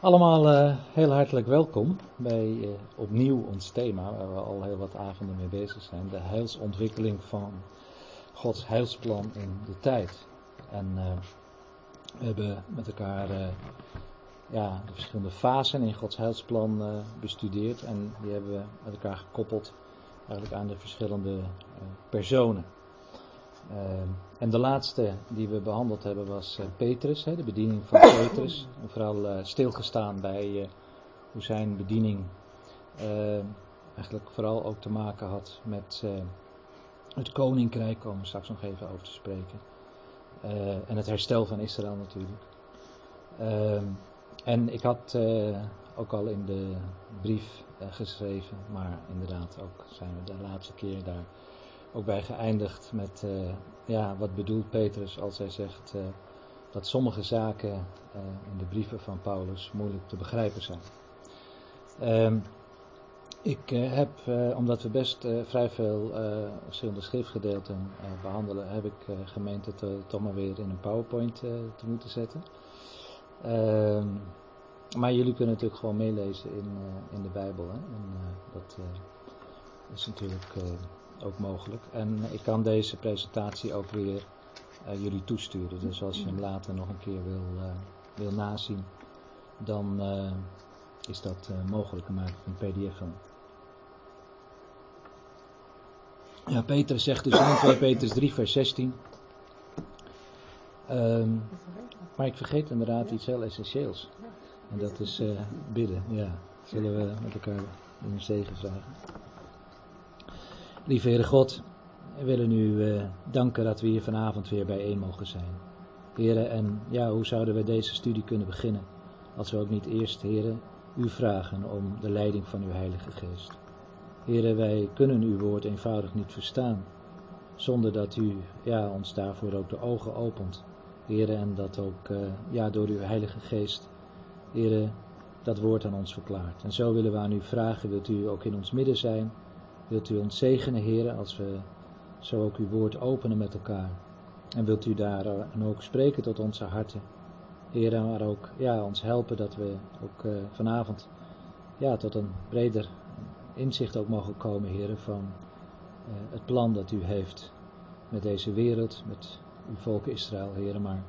Allemaal uh, heel hartelijk welkom bij uh, opnieuw ons thema, waar we al heel wat avonden mee bezig zijn. De heilsontwikkeling van Gods heilsplan in de tijd. En uh, we hebben met elkaar ja, de verschillende fasen in Gods heilsplan bestudeerd. En die hebben we met elkaar gekoppeld eigenlijk aan de verschillende personen. Uh, en de laatste die we behandeld hebben was uh, Petrus, hè, de bediening van Petrus. En vooral uh, stilgestaan bij hoe zijn bediening eigenlijk vooral ook te maken had met het koninkrijk, komen we straks nog even over te spreken. en het herstel van Israël natuurlijk. Ehm, en ik had ook al in de brief geschreven, maar inderdaad ook zijn we de laatste keer daar ook bij geëindigd met, uh, ja, wat bedoelt Petrus als hij zegt uh, dat sommige zaken uh, in de brieven van Paulus moeilijk te begrijpen zijn. Ehm, ik heb, omdat we best vrij veel verschillende schriftgedeelten behandelen, heb ik gemeend het toch maar weer in een PowerPoint te moeten zetten. Ehm, maar jullie kunnen natuurlijk gewoon meelezen in, in de Bijbel. Hè? En dat is natuurlijk ook mogelijk. En ik kan deze presentatie ook weer uh, jullie toesturen. Dus als je hem later nog een keer wil, uh, wil nazien, dan uh, is dat mogelijk. Dan maak ik een pdf van. Ja, Peter zegt dus in 2 Petrus 3 vers 16. Um, maar ik vergeet inderdaad iets heel essentieels. En dat is bidden. Ja, zullen we met elkaar een zegen vragen. Lieve Heere God, we willen u uh, danken dat we hier vanavond weer bijeen mogen zijn. Heren, en ja, hoe zouden we deze studie kunnen beginnen als we ook niet eerst, heren, u vragen om de leiding van uw Heilige Geest. Heren, wij kunnen uw woord eenvoudig niet verstaan zonder dat u ja, ons daarvoor ook de ogen opent. Heren, en dat ook uh, ja, door uw Heilige Geest, heren, dat woord aan ons verklaart. En zo willen we aan u vragen, wilt u ook in ons midden zijn Wilt u ons zegenen, heren, als we zo ook uw woord openen met elkaar. En wilt u daar en ook spreken tot onze harten. Heren, maar ook ja, ons helpen dat we ook uh, vanavond ja, tot een breder inzicht ook mogen komen, heren, van uh, het plan dat u heeft met deze wereld, met uw volk Israël, heren, maar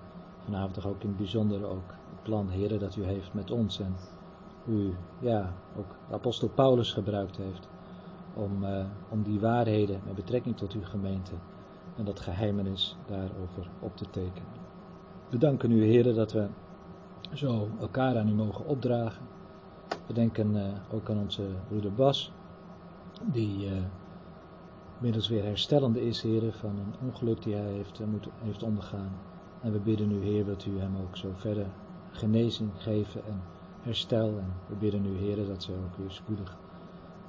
vanavond ook in het bijzonder ook het plan, heren, dat u heeft met ons en u, ja, ook de apostel Paulus gebruikt heeft om, uh, om die waarheden met betrekking tot uw gemeente en dat geheimenis daarover op te tekenen. We danken u, heren, dat we zo elkaar aan u mogen opdragen. We denken uh, ook aan onze broeder Bas, die uh, inmiddels weer herstellende is, heren, van een ongeluk die hij heeft, moet, heeft ondergaan. En we bidden u, Heer, dat u hem ook zo verder genezing geven en herstel. En we bidden u, Heer, dat ze ook weer spoedig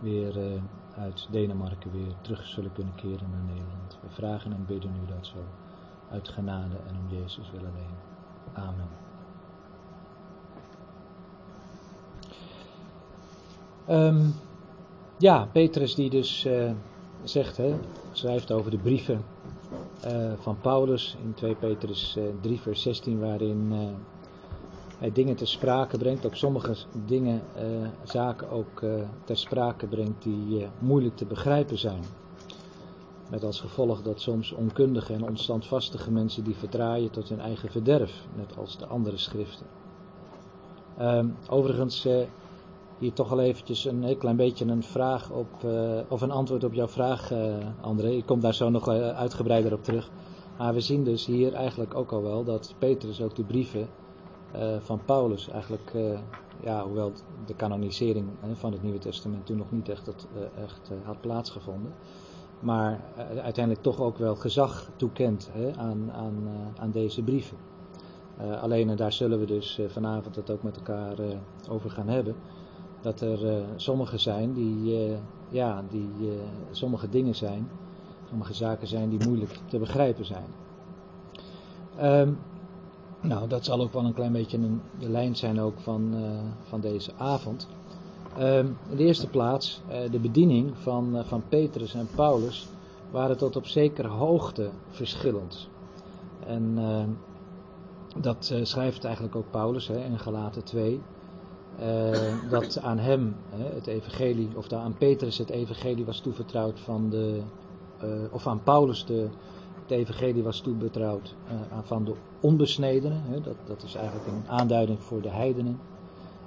weer uit Denemarken weer terug zullen kunnen keren naar Nederland. We vragen en bidden u dat zo uit genade en om Jezus willen alleen. Amen. Um, ja, Petrus die dus uh, zegt, hè, schrijft over de brieven uh, van Paulus in 2 Petrus uh, eh, 3 vers 16 waarin hij dingen ter sprake brengt, ook sommige dingen, uh, zaken ook uh, ter sprake brengt die moeilijk te begrijpen zijn. Met als gevolg dat soms onkundige en onstandvastige mensen die verdraaien tot hun eigen verderf, net als de andere schriften. Um, overigens, hier toch al eventjes een heel klein beetje een vraag op, of een antwoord op jouw vraag, André. Ik kom daar zo nog uitgebreider op terug. Maar we zien dus hier eigenlijk ook al wel dat Petrus ook de brieven uh, van Paulus eigenlijk, uh, ja, hoewel de kanonisering van het Nieuwe Testament toen nog niet echt, dat, uh, echt had plaatsgevonden, maar uiteindelijk toch ook wel gezag toekent aan, aan, aan deze brieven. alleen, en daar zullen we dus vanavond het ook met elkaar over gaan hebben, dat er sommige zijn die, ja, die sommige dingen zijn, sommige zaken zijn die moeilijk te begrijpen zijn. Um, nou, dat zal ook wel een klein beetje een, de lijn zijn ook van, uh, van deze avond. Uh, in de eerste plaats, uh, de bediening van, uh, van Petrus en Paulus waren tot op zekere hoogte verschillend. En dat schrijft eigenlijk ook Paulus hè, in Galaten 2. uh, dat aan hem het evangelie, of aan Petrus het evangelie was toevertrouwd van de, of aan Paulus de, het evangelie was toebetrouwd uh, van de onbesnedenen. Dat, dat is eigenlijk een aanduiding voor de heidenen.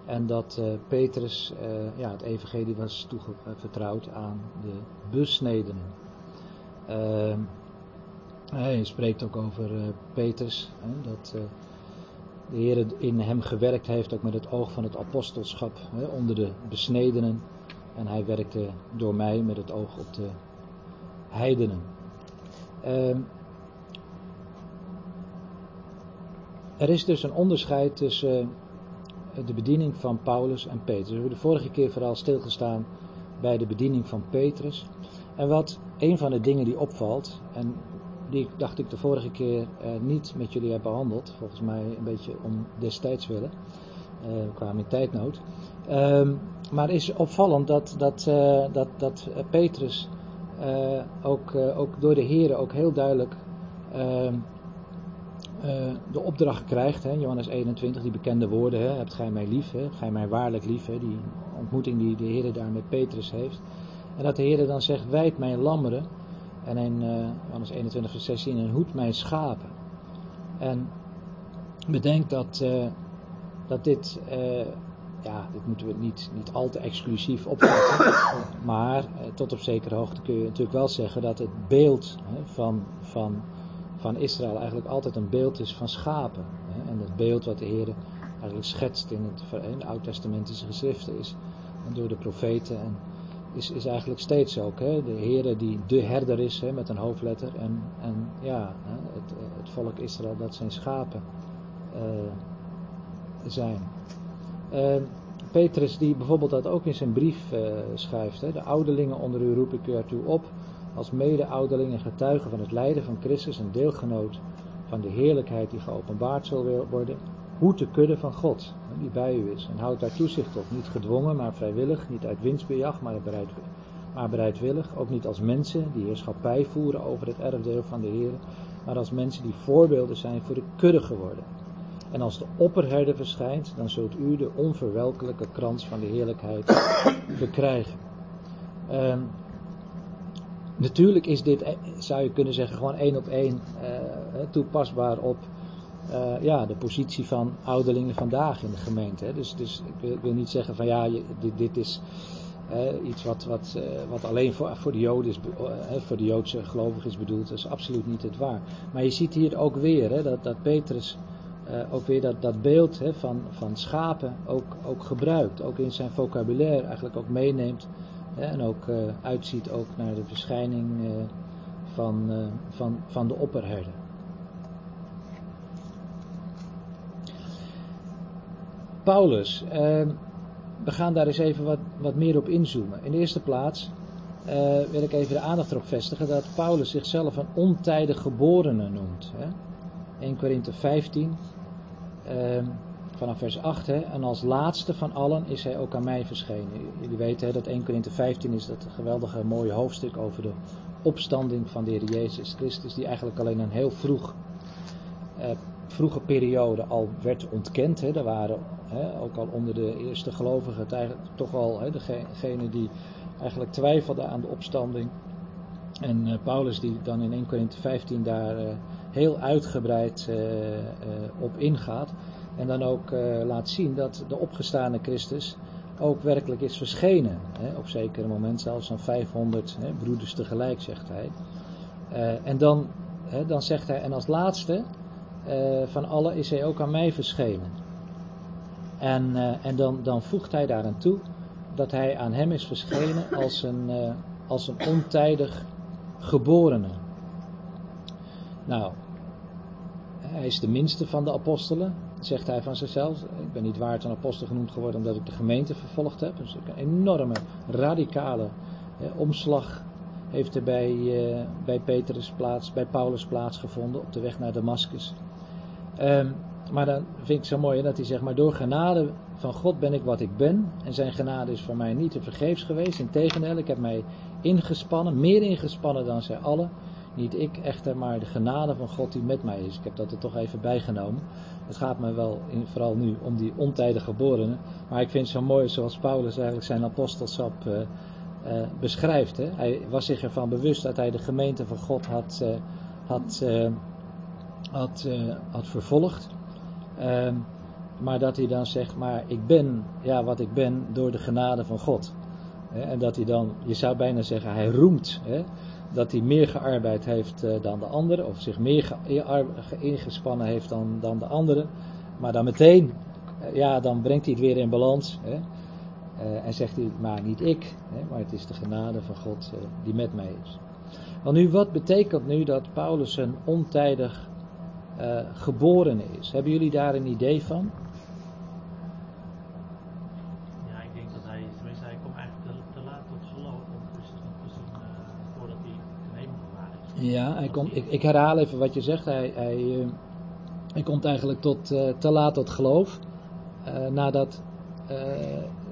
En dat Petrus ja, het evangelie was toevertrouwd aan de besnedenen. Ehm, hij spreekt ook over Petrus, dat de Heer in hem gewerkt heeft, ook met het oog van het apostelschap onder de besnedenen. En hij werkte door mij met het oog op de heidenen. Uh, er is dus een onderscheid tussen uh, de bediening van Paulus en Petrus. We hebben de vorige keer vooral stilgestaan bij de bediening van Petrus. En wat een van de dingen die opvalt, en die dacht ik de vorige keer uh, niet met jullie heb behandeld. Volgens mij een beetje om destijds willen. Kwamen in tijdnood. Um, maar is opvallend dat, dat, uh, dat, dat Petrus ook, ook door de Heren ook heel duidelijk ehm, de opdracht krijgt. Hè, Johannes 21, die bekende woorden. Hè, hebt gij mij lief, hè, gij mij waarlijk lief. Hè, die ontmoeting die de Heer daar met Petrus heeft. En dat de Heer dan zegt, wijd mijn lammeren. En in Johannes 21 vers 16, en hoed mijn schapen. En bedenk dat, dat dit, ja, dit moeten we niet, niet al te exclusief opvatten. maar tot op zekere hoogte kun je natuurlijk wel zeggen dat het beeld hè, van, van, van Israël eigenlijk altijd een beeld is van schapen. Hè, en het beeld wat de Heer eigenlijk schetst in het, in de Oud-testamentische geschriften is door de profeten en is, is eigenlijk steeds ook. Hè? De Heere die de herder is hè, met een hoofdletter. En, en ja, het, het volk Israël dat zijn schapen uh, zijn. Uh, Petrus die bijvoorbeeld dat ook in zijn brief uh, schrijft. Hè? De ouderlingen onder u roep ik u ertoe op. Als mede-ouderlingen getuigen van het lijden van Christus en deelgenoot van de heerlijkheid die geopenbaard zal worden. Hoed de kudde van God die bij u is. En houd daar toezicht op. Niet gedwongen, maar vrijwillig. Niet uit winstbejag, maar, maar bereidwillig. Ook niet als mensen die heerschappij voeren over het erfdeel van de Heer. Maar als mensen die voorbeelden zijn voor de kudde geworden. En als de opperherder verschijnt, dan zult u de onverwelkelijke krans van de heerlijkheid verkrijgen. Um, natuurlijk is dit, eh, zou je kunnen zeggen, gewoon één op één uh, toepasbaar op uh, ja, de positie van ouderlingen vandaag in de gemeente. Hè. Dus, dus ik, wil, ik, wil, niet zeggen van ja, dit, dit, is uh, iets wat, wat, wat alleen voor, voor, de Joden is, voor de Joodse gelovigen is bedoeld. Dat is absoluut niet het waar. Maar je ziet hier ook weer hè, dat, dat Petrus ook weer dat, dat beeld hè, van, van schapen ook, ook gebruikt. Ook in zijn vocabulaire eigenlijk ook meeneemt. Hè, en ook uitziet ook naar de verschijning van, van, van de opperherder. Paulus. We gaan daar eens even wat, wat meer op inzoomen. In de eerste plaats wil ik even de aandacht erop vestigen dat Paulus zichzelf een ontijdig geborene noemt. Hè? 1 Korinthe 15, ehm, vanaf vers 8. Hè? En als laatste van allen is hij ook aan mij verschenen. Jullie weten hè, dat 1 Korinthe 15 is dat geweldige mooie hoofdstuk over de opstanding van de Heer Jezus Christus, die eigenlijk alleen een heel vroeg uh, vroege periode al werd ontkend. Hè. Er waren hè, ook al onder de eerste gelovigen toch al hè, degene die eigenlijk twijfelden aan de opstanding. En uh, Paulus die dan in 1 Corinthië 15 daar uh, heel uitgebreid uh, op ingaat. En dan ook laat zien dat de opgestane Christus ook werkelijk is verschenen. Hè, op zekere moment zelfs aan 500 hè, broeders tegelijk, zegt hij. en dan, hè, dan zegt hij, en als laatste, van alle is hij ook aan mij verschenen. En, en dan, dan voegt hij daaraan toe dat hij aan hem is verschenen als een, als een ontijdig geborene. Nou, hij is de minste van de apostelen, zegt hij van zichzelf. Ik ben niet waard een apostel genoemd geworden omdat ik de gemeente vervolgd heb. Dus een enorme, radicale omslag heeft er bij, bij Petrus plaats, bij Paulus plaatsgevonden op de weg naar Damascus. Um, maar dan vind ik zo mooi dat hij zegt, maar door genade van God ben ik wat ik ben. En zijn genade is voor mij niet te vergeefs geweest. Integendeel, ik heb mij ingespannen, meer ingespannen dan zij allen. Niet ik echter, maar de genade van God die met mij is. Ik heb dat er toch even bijgenomen. Het gaat me wel, in, vooral nu, om die ontijdig geborenen. Maar ik vind het zo mooi zoals Paulus eigenlijk zijn apostelschap uh, uh, beschrijft. Hè. Hij was zich ervan bewust dat hij de gemeente van God had, uh, had, had, had vervolgd. Ehm, maar dat hij dan zegt, maar ik ben ja, wat ik ben door de genade van God. En dat hij dan, je zou bijna zeggen, hij roemt hè, dat hij meer gearbeid heeft uh, dan de anderen, of zich meer ingespannen heeft dan, dan de anderen. Maar dan meteen, uh, ja, dan brengt hij het weer in balans. Hè, uh, en zegt hij, maar niet ik, hè, maar het is de genade van God die met mij is. Want nu, wat betekent nu dat Paulus een ontijdig geboren is? Hebben jullie daar een idee van? Ja, hij komt, ik, ik, herhaal even wat je zegt. Hij, hij, uh, hij komt eigenlijk tot, uh, te laat tot geloof. Uh, nadat,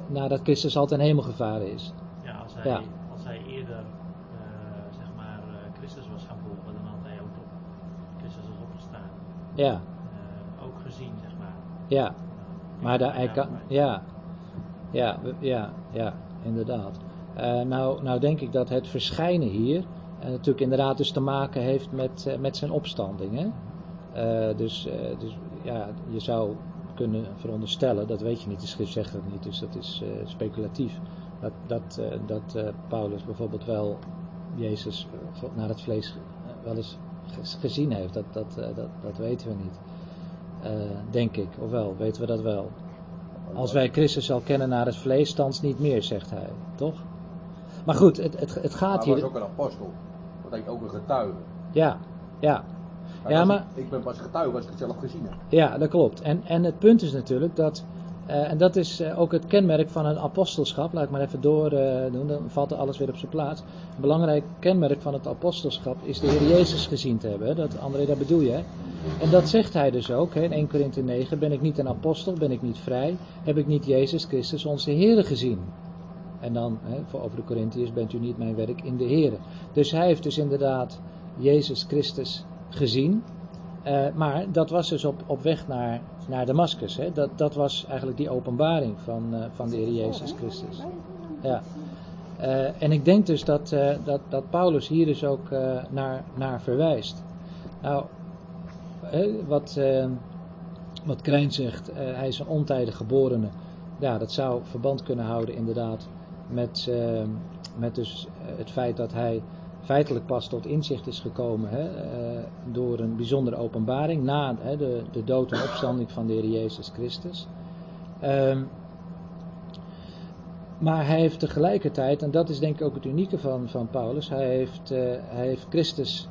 nadat Christus al ten hemel gevaren is. Ja, als hij, ja. Als hij eerder zeg maar, Christus was gaan volgen, dan had hij ook op Christus was opgestaan. Ja. ook gezien, zeg maar. Ja. Maar daar, hij kan, ja. Ja, ja, ja, inderdaad. nou, nou denk ik dat het verschijnen hier en natuurlijk inderdaad dus te maken heeft met, uh, met zijn opstanding. Hè? Uh, dus, uh, dus ja, je zou kunnen veronderstellen, dat weet je niet, de schrift zegt dat niet, dus dat is speculatief. Dat, dat, dat Paulus bijvoorbeeld wel Jezus naar het vlees wel eens gezien heeft. Dat, dat, dat, dat weten we niet. denk ik, of wel, weten we dat wel. Als wij Christus al kennen naar het vlees, thans niet meer, zegt hij, toch? Maar goed, het, het, het gaat hier. Hij was ook een apostel ook een getuige. Ja, ja. ja maar, ik, ik, ben pas getuige als ik het zelf gezien heb. Ja, dat klopt. En, en het punt is natuurlijk dat, uh, en dat is uh, ook het kenmerk van een apostelschap, laat ik maar even door uh, doen, dan valt alles weer op zijn plaats. Een belangrijk kenmerk van het apostelschap is de Heer Jezus gezien te hebben. Dat, André, dat bedoel je. En dat zegt hij dus ook, hè, in 1 Korinthe 9, ben ik niet een apostel, ben ik niet vrij, heb ik niet Jezus Christus onze Heer gezien. En dan, hè, voor over de Corinthiërs, bent u niet mijn werk in de Heer. Dus hij heeft dus inderdaad Jezus Christus gezien. Uh, maar dat was dus op, op weg naar, naar Damascus. Hè. Dat, dat was eigenlijk die openbaring van, uh, van de Heer Jezus Christus. Ja. Uh, en ik denk dus dat, dat, dat Paulus hier dus ook naar, naar verwijst. Nou, wat, wat Krijn zegt, hij is een ontijdig geborene. Ja, dat zou verband kunnen houden inderdaad met, uh, met dus het feit dat hij feitelijk pas tot inzicht is gekomen hè, uh, door een bijzondere openbaring na hè, de, de dood en opstanding van de Heer Jezus Christus. Um, maar hij heeft tegelijkertijd, en dat is denk ik ook het unieke van, van Paulus, hij heeft, uh, hij heeft Christus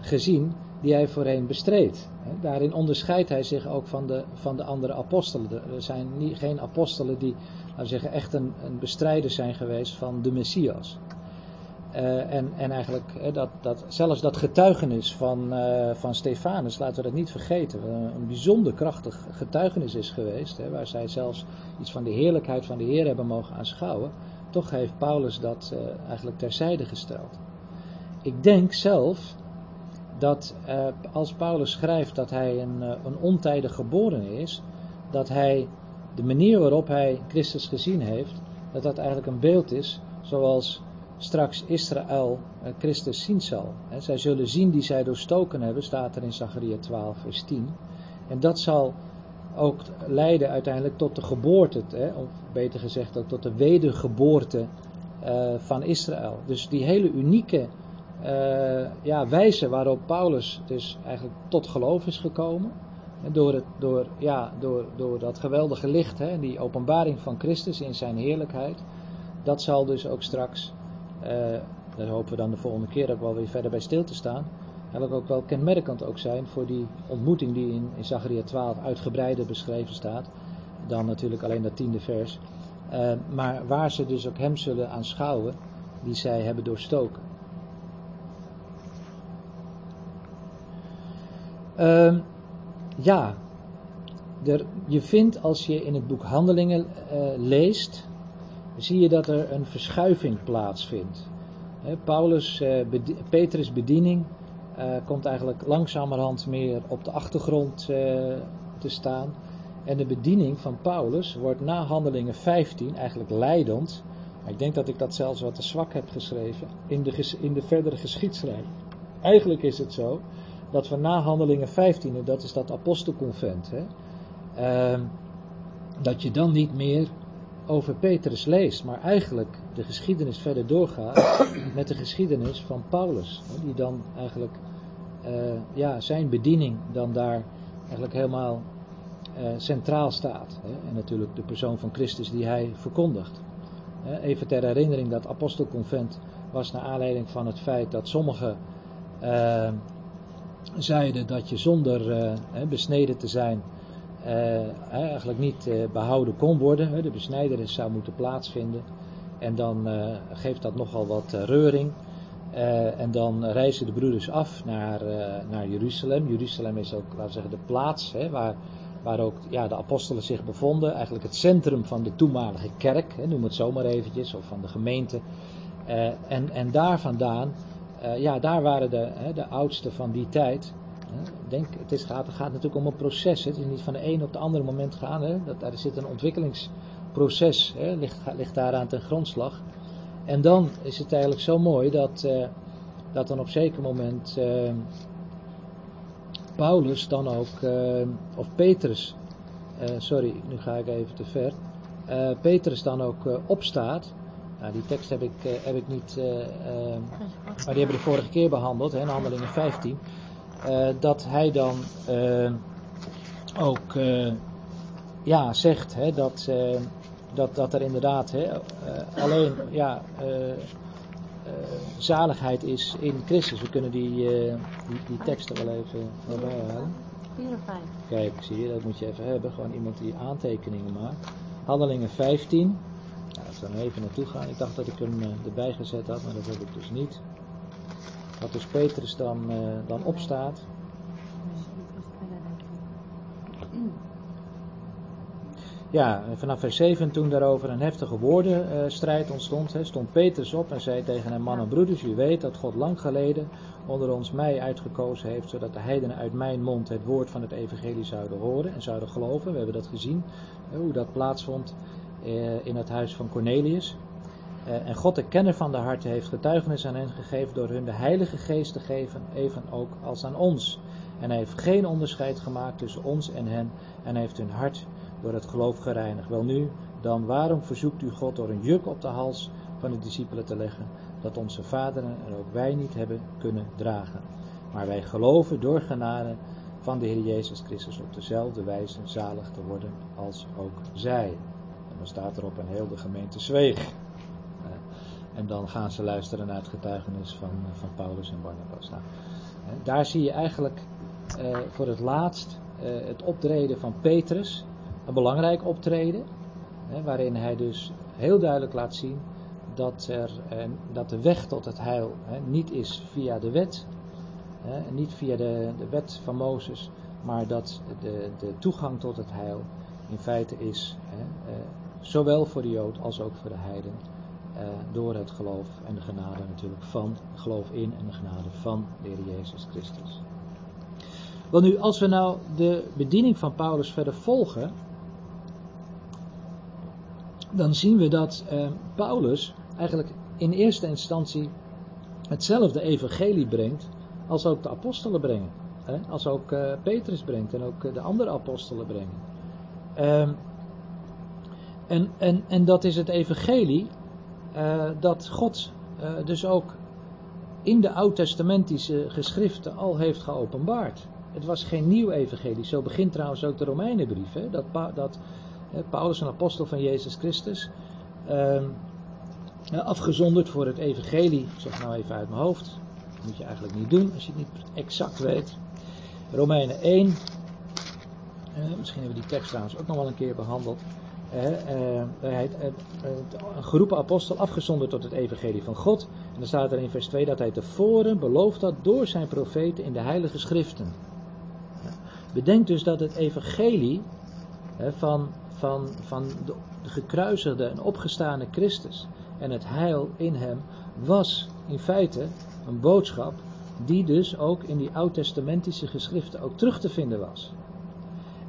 gezien die hij voorheen bestreed. Daarin onderscheidt hij zich ook van de, van de andere apostelen. Er zijn niet, geen apostelen die laten zeggen, echt een, een bestrijder zijn geweest van de Messias. Uh, en, en eigenlijk dat, dat, zelfs dat getuigenis van, uh, van Stefanus, laten we dat niet vergeten, een bijzonder krachtig getuigenis is geweest, hè, waar zij zelfs iets van de heerlijkheid van de Heer hebben mogen aanschouwen. Toch heeft Paulus dat uh, eigenlijk terzijde gesteld. Ik denk zelf dat als Paulus schrijft dat hij een, een ontijdig geboren is, dat hij de manier waarop hij Christus gezien heeft, dat dat eigenlijk een beeld is zoals straks Israël eh, Christus zien zal. Zij zullen zien die zij doorstoken hebben, staat er in Zachariah 12, vers 10. En dat zal ook leiden uiteindelijk tot de geboorte, of beter gezegd tot de wedergeboorte van Israël. Dus die hele unieke uh, ja, wijze waarop Paulus dus eigenlijk tot geloof is gekomen, door, het, door, ja, door, door dat geweldige licht, hè, die openbaring van Christus in zijn heerlijkheid, dat zal dus ook straks, uh, daar hopen we dan de volgende keer ook wel weer verder bij stil te staan, eigenlijk ook wel kenmerkend ook zijn voor die ontmoeting die in, in Zachariah 12 uitgebreider beschreven staat, dan natuurlijk alleen dat tiende vers, uh, maar waar ze dus ook hem zullen aanschouwen die zij hebben doorstoken. Uh, ja, er, je vindt als je in het boek Handelingen uh, leest, zie je dat er een verschuiving plaatsvindt. Paulus, eh, Petrus' bediening eh, komt eigenlijk langzamerhand meer op de achtergrond eh, te staan. En de bediening van Paulus wordt na Handelingen 15 eigenlijk leidend. Maar ik denk dat ik dat zelfs wat te zwak heb geschreven in de, in de verdere geschiedschrijving. Eigenlijk is het zo dat we na Handelingen 15, en dat is dat apostelconvent, hè, ehm, dat je dan niet meer over Petrus leest, maar eigenlijk de geschiedenis verder doorgaat met de geschiedenis van Paulus. hè, Die dan eigenlijk eh, ja, zijn bediening dan daar eigenlijk helemaal eh, centraal staat. Hè, en natuurlijk de persoon van Christus die hij verkondigt. Even ter herinnering, dat apostelconvent was naar aanleiding van het feit dat sommigen eh, zeiden dat je zonder eh, besneden te zijn eh, eigenlijk niet eh, behouden kon worden. De besnijdenis zou moeten plaatsvinden. En dan geeft dat nogal wat reuring. En dan reizen de broeders af naar, naar Jeruzalem. Jeruzalem is ook, laten we zeggen, de plaats hè, waar, waar ook ja, de apostelen zich bevonden. Eigenlijk het centrum van de toenmalige kerk, hè, noem het zomaar eventjes, of van de gemeente. En, en daar vandaan, eh, ja, daar waren de, hè, de oudsten van die tijd. Hè. Denk, het, is, gaat, het gaat natuurlijk om een proces. Hè. Het is niet van de een op de andere moment gaan. Hè. Dat, daar zit een ontwikkelingsproces, hè, ligt, ligt daaraan ten grondslag. En dan is het eigenlijk zo mooi dat, eh, dat dan op zeker moment eh, Paulus dan ook, of Petrus, sorry, nu ga ik even te ver, Petrus dan ook opstaat. Nou, die tekst heb ik, eh, heb ik niet, eh, eh, maar die hebben we de vorige keer behandeld, hè, in Handelingen 15. eh, dat hij dan ook ja, zegt hè, dat, dat, dat er inderdaad hè, alleen ja, zaligheid is in Christus. We kunnen die, die, die teksten wel even erbij halen. 4 en 5. Kijk, zie je, dat moet je even hebben. Gewoon iemand die aantekeningen maakt. Handelingen 15. We dan even naartoe gaan. Ik dacht dat ik hem eh, erbij gezet had, maar dat heb ik dus niet. Dat dus Petrus dan, eh, dan opstaat. Ja, vanaf vers 7 toen daarover een heftige woordenstrijd ontstond, hè, stond Petrus op en zei tegen hen, mannen en broeders, u weet dat God lang geleden onder ons mij uitgekozen heeft, zodat de heidenen uit mijn mond het woord van het evangelie zouden horen en zouden geloven. We hebben dat gezien, hoe dat plaatsvond eh, in het huis van Cornelius. Eh, en God, de kenner van de harten, heeft getuigenis aan hen gegeven door hun de Heilige Geest te geven, even ook als aan ons. En hij heeft geen onderscheid gemaakt tussen ons en hen en heeft hun hart door het geloof gereinigd. Wel nu, dan waarom verzoekt u God door een juk op de hals van de discipelen te leggen, dat onze vaderen en ook wij niet hebben kunnen dragen. Maar wij geloven door genade van de Heer Jezus Christus op dezelfde wijze zalig te worden als ook zij. Dan staat erop en heel de gemeente zweeg. Eh, En dan gaan ze luisteren naar het getuigenis van, eh, van Paulus en Barnabas. Nou, daar zie je eigenlijk eh, voor het laatst het optreden van Petrus. Een belangrijk optreden. Hè, waarin hij dus heel duidelijk laat zien dat, er, dat de weg tot het heil hè, niet is via de wet. Hè, niet via de, de wet van Mozes. Maar dat de, de toegang tot het heil in feite is. Zowel voor de Jood als ook voor de heiden. eh, door het geloof en de genade natuurlijk van, geloof in en de genade van de Heer Jezus Christus. Wel nu, als we nou de bediening van Paulus verder volgen, dan zien we dat eh, Paulus eigenlijk in eerste instantie hetzelfde evangelie brengt als ook de apostelen brengen. Hè? Als ook eh, Petrus brengt en ook de andere apostelen brengen. Ehm, en, en, en dat is het evangelie eh, dat God eh, dus ook in de oud-testamentische geschriften al heeft geopenbaard. Het was geen nieuw evangelie. Zo begint trouwens ook de Romeinenbrief. Hè? Dat, dat hè, Paulus, een apostel van Jezus Christus, ehm, afgezonderd voor het evangelie, ik zeg nou even uit mijn hoofd, dat moet je eigenlijk niet doen als je het niet exact weet. Romeinen 1, eh, misschien hebben we die tekst trouwens ook nog wel een keer behandeld. Eh, eh, een geroepen apostel afgezonderd tot het evangelie van God. En dan staat er in vers 2 dat hij tevoren beloofd had door zijn profeten in de heilige schriften. Bedenk dus dat het evangelie van, van, van de gekruisigde en opgestane Christus en het heil in hem was in feite een boodschap die dus ook in die oud-testamentische geschriften ook terug te vinden was.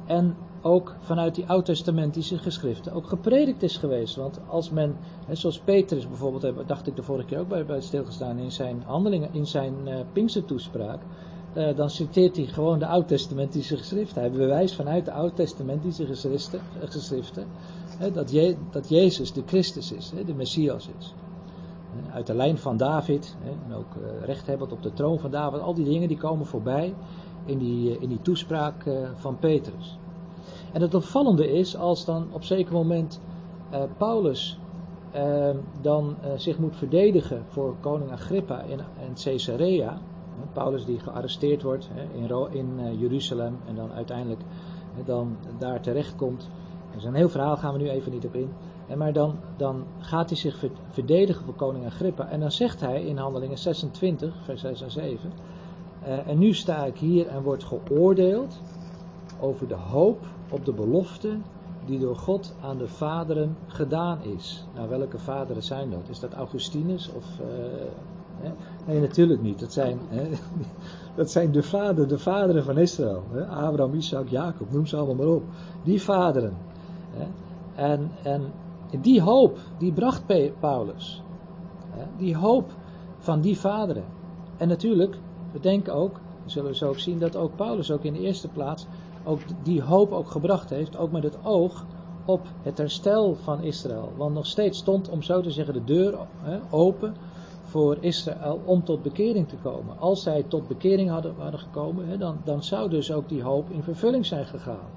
En ook vanuit die oud-testamentische geschriften ook gepredikt is geweest. Want als men, zoals Petrus bijvoorbeeld, dacht ik de vorige keer ook bij, bij stilgestaan in zijn handelingen, in zijn uh, Pinkstertoespraak, uh, dan citeert hij gewoon de oud-testamentische geschriften. Hij bewijst vanuit de oud-testamentische geschriften, geschriften hè, dat, dat Jezus de Christus is, de Messias is. Uit de lijn van David, en ook rechthebbend op de troon van David, al die dingen die komen voorbij in die, in die toespraak van Petrus. En het opvallende is als dan op zeker moment uh, Paulus uh, dan uh, zich moet verdedigen voor koning Agrippa in, in Caesarea. Paulus die gearresteerd wordt in, in Jeruzalem en dan uiteindelijk dan daar terechtkomt. Er is een heel verhaal, gaan we nu even niet op in. En maar dan, dan gaat hij zich verdedigen voor koning Agrippa. En dan zegt hij in handelingen 26, vers 6 en 7. en nu sta ik hier en word geoordeeld over de hoop op de belofte die door God aan de vaderen gedaan is. Nou, welke vaderen zijn dat? Is dat Augustinus of... Uh, hè? Nee, natuurlijk niet. Dat zijn, hè? dat zijn de, vader, de vaderen van Israël. Hè? Abraham, Isaac, Jacob, noem ze allemaal maar op. Die vaderen. Hè? En, en die hoop, die bracht Paulus. Die hoop van die vaderen. En natuurlijk, we denken ook, zullen we zo ook zien, dat ook Paulus ook in de eerste plaats ook die hoop ook gebracht heeft, ook met het oog op het herstel van Israël. Want nog steeds stond, om zo te zeggen, de deur open voor Israël om tot bekering te komen. Als zij tot bekering hadden, hadden gekomen, dan, dan zou dus ook die hoop in vervulling zijn gegaan.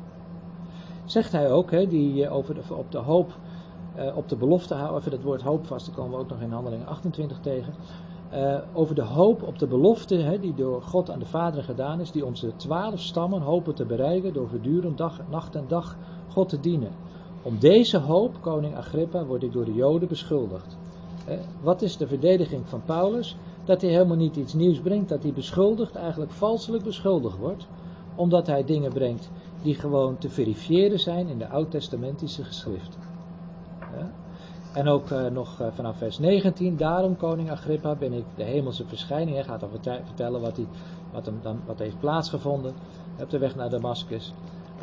Zegt hij ook, die eh, over op de hoop, eh, op de belofte houden, even dat woord hoop vast, daar komen we ook nog in handeling 28 tegen. Uh, over de hoop op de belofte hè, die door God aan de Vader gedaan is, die onze twaalf stammen hopen te bereiken door voortdurend dag, nacht en dag God te dienen. Om deze hoop, koning Agrippa, word ik door de Joden beschuldigd. Uh, wat is de verdediging van Paulus? Dat hij helemaal niet iets nieuws brengt, dat hij beschuldigd, eigenlijk valselijk beschuldigd wordt, omdat hij dingen brengt die gewoon te verifiëren zijn in de oud-testamentische geschriften. En ook uh, nog uh, vanaf vers 19, daarom koning Agrippa ben ik de hemelse verschijning. Hij gaat dan vertellen wat, hij, wat, hem dan, wat heeft plaatsgevonden op de weg naar Damascus.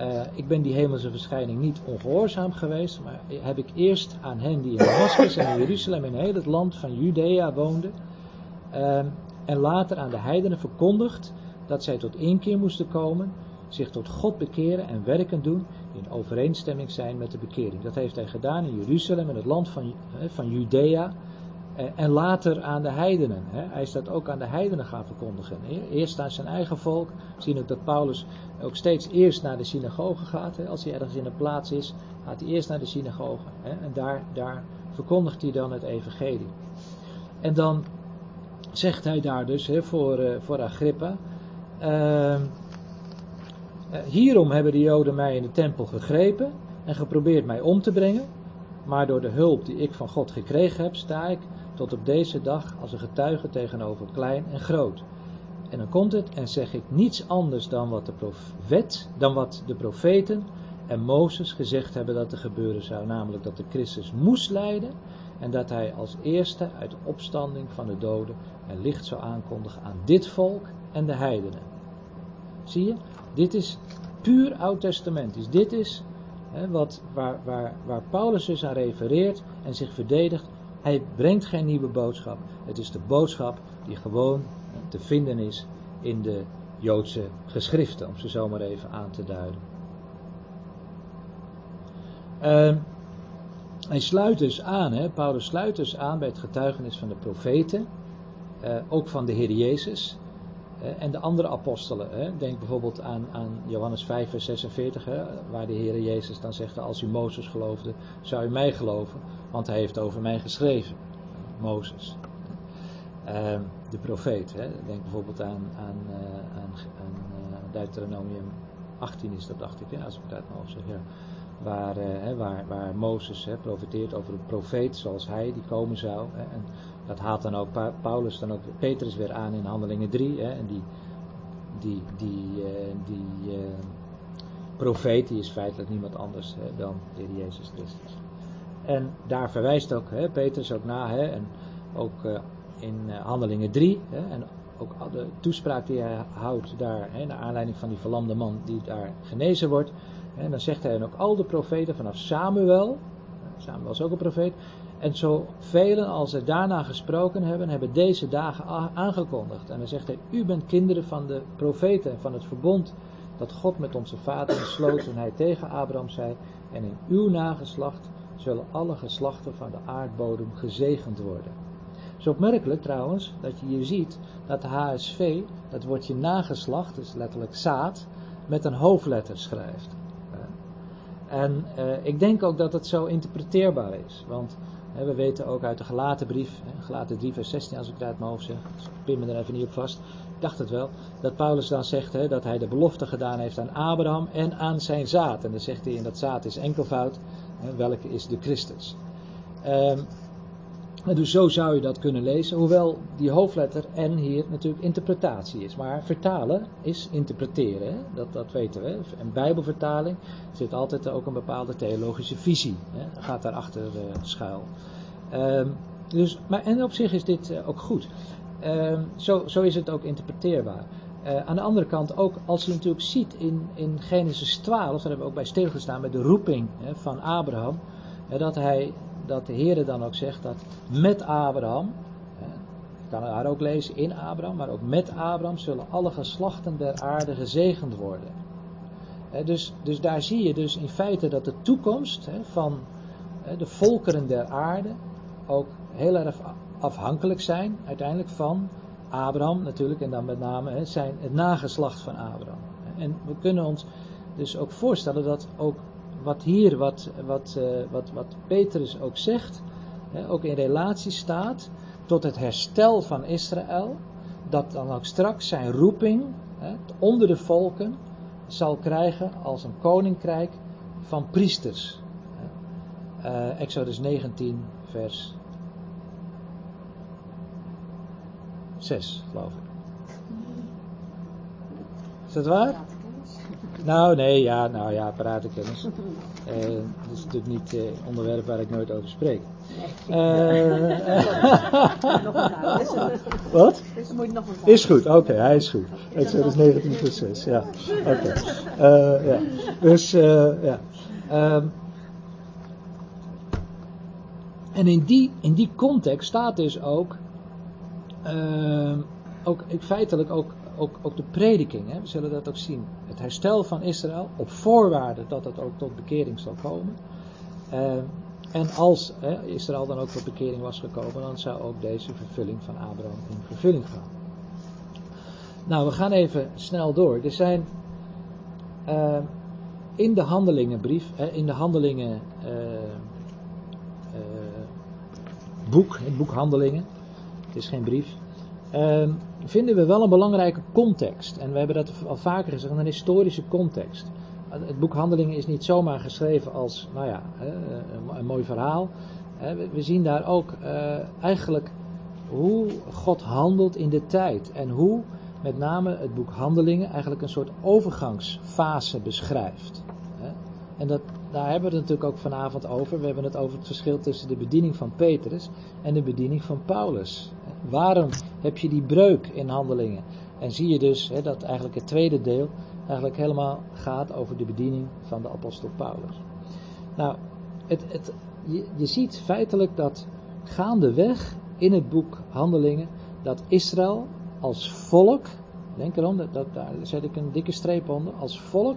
Uh, ik ben die hemelse verschijning niet ongehoorzaam geweest, maar heb ik eerst aan hen die in Damascus en in Jeruzalem in heel het land van Judea woonden, en later aan de heidenen verkondigd dat zij tot inkeer moesten komen, zich tot God bekeren en werken doen in overeenstemming zijn met de bekering. Dat heeft hij gedaan in Jeruzalem, in het land van, van Judea. Eh, en later aan de heidenen. Hij is dat ook aan de heidenen gaan verkondigen. Eerst aan zijn eigen volk. We zien ook dat Paulus ook steeds eerst naar de synagoge gaat. Als hij ergens in een plaats is, gaat hij eerst naar de synagoge. En daar, daar verkondigt hij dan het evangelie. En dan zegt hij daar dus voor, eh, voor Agrippa. Hierom hebben de Joden mij in de tempel gegrepen en geprobeerd mij om te brengen. Maar door de hulp die ik van God gekregen heb, sta ik tot op deze dag als een getuige tegenover klein en groot. En dan komt het en zeg ik niets anders dan wat de dan wat de profeten en Mozes gezegd hebben dat er gebeuren zou, namelijk dat de Christus moest lijden en dat hij als eerste uit de opstanding van de doden een licht zou aankondigen aan dit volk en de heidenen. Zie je? Dit is puur oud-testamentisch. Dit is hè, wat, waar, waar, waar Paulus dus aan refereert en zich verdedigt. Hij brengt geen nieuwe boodschap. Het is de boodschap die gewoon te vinden is in de Joodse geschriften, om ze zo maar even aan te duiden. Uh, hij sluit dus aan, hè, Paulus sluit dus aan bij het getuigenis van de profeten, uh, ook van de Heer Jezus. Eh, en de andere apostelen, denk bijvoorbeeld aan, aan Johannes 5, vers 46, hè, waar de Heer Jezus dan zegt: Als u Mozes geloofde, zou u mij geloven, want hij heeft over mij geschreven. Mozes. Uh, de profeet, denk bijvoorbeeld aan, aan, aan uh, Deuteronomium 18 is dat, dacht ik, als ik het uit zeg. Waar, waar, waar Mozes profeteert over een profeet zoals hij, die komen zou. En dat haalt dan ook Paulus dan ook Petrus weer aan in Handelingen 3. Hè, en die, die, die, uh, die uh, profeet die is feitelijk niemand anders dan de Heer Jezus Christus. En daar verwijst ook hè, Petrus ook na. Hè, en ook uh, in Handelingen 3. Hè, en ook de toespraak die hij houdt daar. Hè, naar aanleiding van die verlamde man die daar genezen wordt. En dan zegt hij ook al de profeten vanaf Samuel. Samuel is ook een profeet. En zo velen als er daarna gesproken hebben, hebben deze dagen aangekondigd. En dan zegt hij, u bent kinderen van de profeten, van het verbond dat God met onze vader sloot toen hij tegen Abraham zei, en in uw nageslacht zullen alle geslachten van de aardbodem gezegend worden. Het is opmerkelijk trouwens dat je hier ziet dat de HSV, dat woordje nageslacht, dus letterlijk zaad, met een hoofdletter schrijft. En uh, ik denk ook dat het zo interpreteerbaar is. Want we weten ook uit de gelaten brief, gelaten 3 vers 16 als ik het uit mijn hoofd zeg, dus pin me er even niet op vast. Ik dacht het wel, dat Paulus dan zegt dat hij de belofte gedaan heeft aan Abraham en aan zijn zaad. En dan zegt hij in dat zaad is enkelvoud, welke is de Christus. Um, dus zo zou je dat kunnen lezen, hoewel die hoofdletter N hier natuurlijk interpretatie is. Maar vertalen is interpreteren? Dat, dat weten we. En bijbelvertaling zit altijd ook een bepaalde theologische visie, hè? gaat daarachter uh, schuil. Um, dus, maar, en op zich is dit uh, ook goed. Um, zo, zo is het ook interpreteerbaar. Uh, aan de andere kant ook als je natuurlijk ziet in, in Genesis 12, daar hebben we ook bij stilgestaan met de roeping hè, van Abraham, dat hij dat de Heer dan ook zegt dat met Abraham, je kan daar ook lezen in Abraham, maar ook met Abraham zullen alle geslachten der aarde gezegend worden. Dus, dus daar zie je dus in feite dat de toekomst van de volkeren der aarde ook heel erg afhankelijk zijn uiteindelijk van Abraham natuurlijk en dan met name zijn het nageslacht van Abraham. En we kunnen ons dus ook voorstellen dat ook wat hier, wat, wat, uh, wat, wat Petrus ook zegt, ook in relatie staat tot het herstel van Israël, dat dan ook straks zijn roeping onder de volken zal krijgen als een koninkrijk van priesters. Uh, Exodus 19, vers 6, geloof ik. Is dat waar? Nou, nee, ja, nou ja, paratenkennis. Uh, dat is natuurlijk niet een uh, onderwerp waar ik nooit over spreek. Wat? Dus moet je nog een Is goed, oké, okay, hij is goed. Exodus 19 vers 6, ja. Oké. Okay. ja. Dus, ja. Um, en in die, in die context staat dus ook, ook feitelijk ook ook, ook de prediking, hè, we zullen dat ook zien. Het herstel van Israël op voorwaarde dat het ook tot bekering zal komen. Uh, en als hè, Israël dan ook tot bekering was gekomen, dan zou ook deze vervulling van Abraham in vervulling gaan. Nou, we gaan even snel door. Er zijn uh, in de handelingenbrief, in de handelingen uh, boek, het boek Handelingen, het is geen brief, vinden we wel een belangrijke context. En we hebben dat al vaker gezegd, een historische context. Het boek Handelingen is niet zomaar geschreven als, nou ja, een mooi verhaal. We zien daar ook uh, eigenlijk hoe God handelt in de tijd. En hoe met name het boek Handelingen eigenlijk een soort overgangsfase beschrijft. En dat, daar hebben we het natuurlijk ook vanavond over. We hebben het over het verschil tussen de bediening van Petrus en de bediening van Paulus. Waarom heb je die breuk in handelingen? En zie je dus dat eigenlijk het tweede deel eigenlijk helemaal gaat over de bediening van de apostel Paulus. Nou, het, het, je, ziet feitelijk dat gaandeweg in het boek Handelingen dat Israël als volk, denk erom, dat, daar zet ik een dikke streep onder, als volk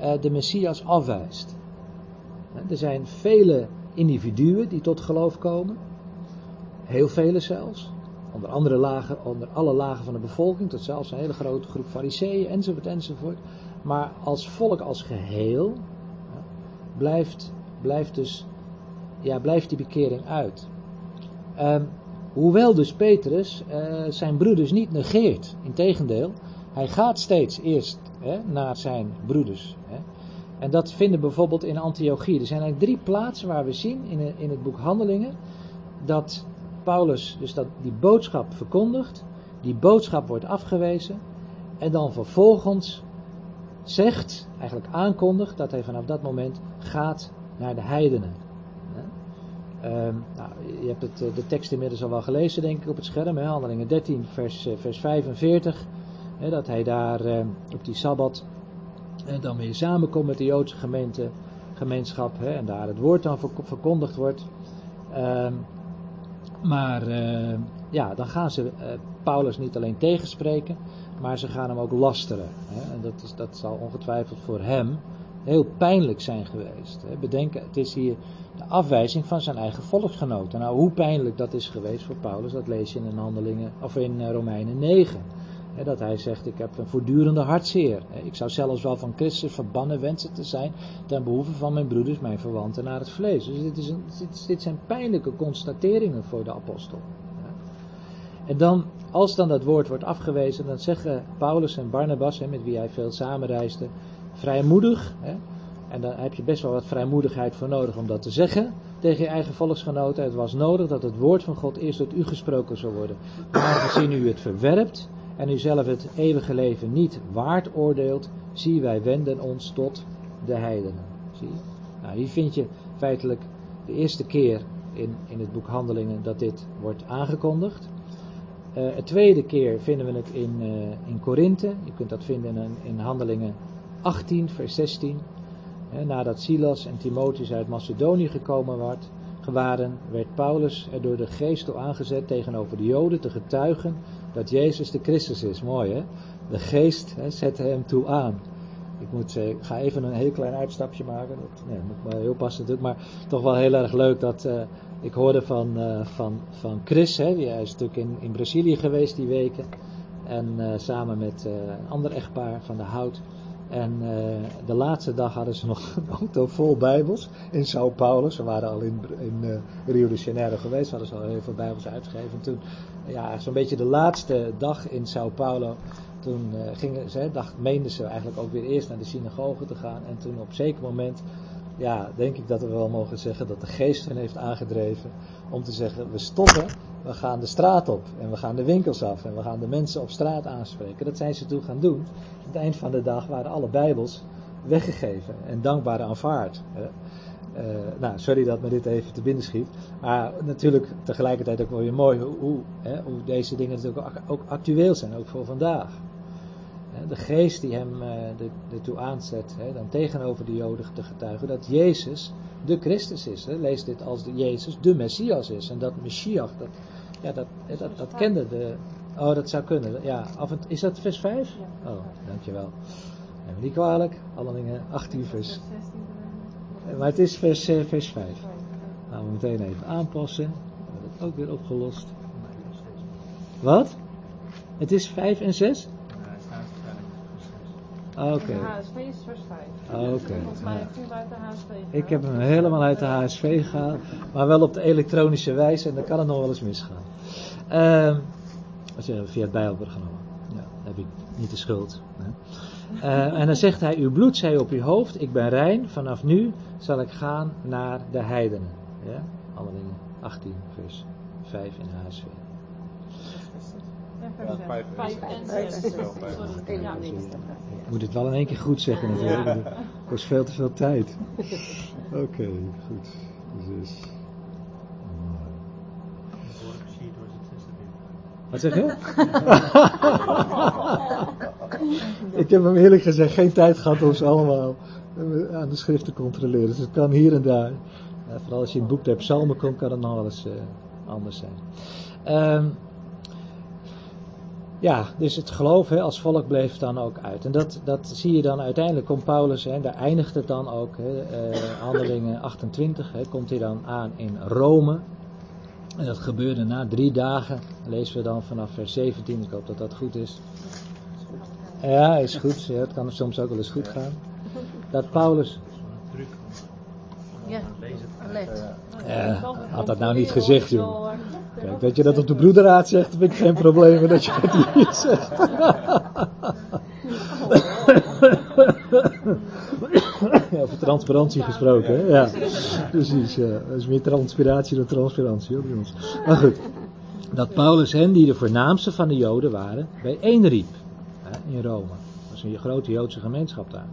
uh, de Messias afwijst. Er zijn vele individuen die tot geloof komen, heel vele zelfs onder andere lagen, onder alle lagen van de bevolking, tot zelfs een hele grote groep fariseeën enzovoort enzovoort. Maar als volk als geheel blijft, blijft dus, ja, blijft die bekering uit. Um, hoewel dus Petrus uh, zijn broeders niet negeert, integendeel, hij gaat steeds eerst hè, naar zijn broeders. Hè. En dat vinden we bijvoorbeeld in Antiochie. Er zijn eigenlijk drie plaatsen waar we zien in, het boek Handelingen dat Paulus dus dat die boodschap verkondigt, die boodschap wordt afgewezen en dan vervolgens zegt, eigenlijk aankondigt dat hij vanaf dat moment gaat naar de heidenen. Ehm, nou, je hebt het, de tekst inmiddels al wel gelezen, denk ik, op het scherm. Handelingen 13, vers, vers 45. Hè, dat hij daar op die sabbat dan weer samenkomt met de Joodse gemeente, gemeenschap. Hè, en daar het woord dan verkondigd wordt. Ehm, maar ja, dan gaan ze Paulus niet alleen tegenspreken, maar ze gaan hem ook lasteren. Hè? En dat, is, dat zal ongetwijfeld voor hem heel pijnlijk zijn geweest. Hè? Bedenk, het is hier de afwijzing van zijn eigen volksgenoten. Nou, hoe pijnlijk dat is geweest voor Paulus, dat lees je in, handelingen, of in eh, Romeinen 9. Dat hij zegt, ik heb een voortdurende hartzeer. Ik zou zelfs wel van Christus verbannen wensen te zijn ten behoeve van mijn broeders, mijn verwanten naar het vlees. Dus dit, is een, dit, dit zijn pijnlijke constateringen voor de apostel. En dan, als dan dat woord wordt afgewezen, dan zeggen Paulus en Barnabas, met wie hij veel samenreisde, vrijmoedig. En daar heb je best wel wat vrijmoedigheid voor nodig om dat te zeggen tegen je eigen volksgenoten. Het was nodig dat het woord van God eerst tot u gesproken zou worden. Maar aangezien u het verwerpt en u zelf het eeuwige leven niet waard oordeelt, zie wij wenden ons tot de heidenen. Zie? Nou, hier vind je feitelijk de eerste keer in, in het boek Handelingen dat dit wordt aangekondigd. Uh, het tweede keer vinden we het in, uh, in Korinthe. Je kunt dat vinden in, in Handelingen 18, vers 16. Uh, nadat Silas en Timotheus uit Macedonië gekomen werd, waren, werd Paulus er door de geest toe aangezet tegenover de Joden te getuigen dat Jezus de Christus is. Mooi hè? De geest hè, zette hem toe aan. Ik moet ik ga even een heel klein uitstapje maken. Dat nee, moet maar heel passen natuurlijk. Maar toch wel heel erg leuk dat ik hoorde van, uh, van, van Chris, hè, die, hij is natuurlijk in, in Brazilië geweest die weken. En uh, samen met een ander echtpaar van de Hout. En de laatste dag hadden ze nog een auto vol Bijbels in Sao Paulo. Ze waren al in, in Rio de Janeiro geweest, hadden ze al heel veel Bijbels uitgegeven. En toen, ja, zo'n beetje de laatste dag in Sao Paulo. Toen gingen ze, dacht, meenden ze eigenlijk ook weer eerst naar de synagoge te gaan. En toen op een zeker moment ja, denk ik dat we wel mogen zeggen dat de geest hen heeft aangedreven om te zeggen, we stoppen, we gaan de straat op en we gaan de winkels af en we gaan de mensen op straat aanspreken. Dat zijn ze toen gaan doen. Aan het eind van de dag waren alle bijbels weggegeven en dankbaar aanvaard. Uh, nou, sorry dat me dit even te binnen schiet. Maar natuurlijk tegelijkertijd ook wel weer mooi hoe, hè, hoe deze dingen natuurlijk ook actueel zijn, ook voor vandaag de geest die hem uh, ertoe aanzet, hè, dan tegenover de Joden te getuigen, dat Jezus de Christus is. Hè. Lees dit als de Jezus de Messias is. En dat Messias, dat, ja, dat, dat, dat, kende de. Oh, dat zou kunnen. Ja, af en, is dat vers 5? Ja. Oh, dankjewel. Neem me niet kwalijk. Handelingen 18 vers. Maar het is vers, uh, vers 5. Gaan we meteen even aanpassen. Het ook weer opgelost. Wat? Het is 5 en 6? Oké. De HSV is vers 5. Oké. Volgens mij heeft u uit de HSV gehaald. Ik heb hem helemaal uit de HSV gehaald, maar wel op de elektronische wijze en dan kan het nog wel eens misgaan. Uh, via het Bijbelprogramma. Ja, heb ik niet de schuld. Hè. Uh, en dan zegt hij, uw bloed zij op uw hoofd, ik ben rein, vanaf nu zal ik gaan naar de heidenen. Ja, Handelingen 18 vers 5 in HSV. Ja, 5 en 6. Moet het wel in één keer goed zeggen natuurlijk. Ja. Het kost veel te veel tijd. Oké, okay, goed. Dus. Wat zeg je? ik heb hem eerlijk gezegd geen tijd gehad om ze allemaal aan de schrift te controleren. Dus het kan hier en daar. vooral als je in het boek der psalmen komt, kan het nog wel eens uh, anders zijn. Um, ja, dus het geloof hè, als volk bleef dan ook uit. En dat, dat zie je dan uiteindelijk, komt Paulus, hè, daar eindigt het dan ook, hè, uh, handelingen 28, hè, komt hij dan aan in Rome. En dat gebeurde na drie dagen, lezen we dan vanaf vers 17, ik hoop dat dat goed is. Ja, is goed, ja, het kan soms ook wel eens goed gaan. Dat Paulus... Ja, ja, had dat nou niet gezegd, joh. Kijk, dat je dat op de broederraad zegt, heb ik geen probleem dat je dat hier zegt. ja, over transparantie gesproken? Ja, precies. Ja. Dat is meer transpiratie dan transpirantie hoor, bij. Maar goed, dat Paulus hen, die de voornaamste van de Joden waren, bijeenriep hè, in Rome. Dat was een grote Joodse gemeenschap daar.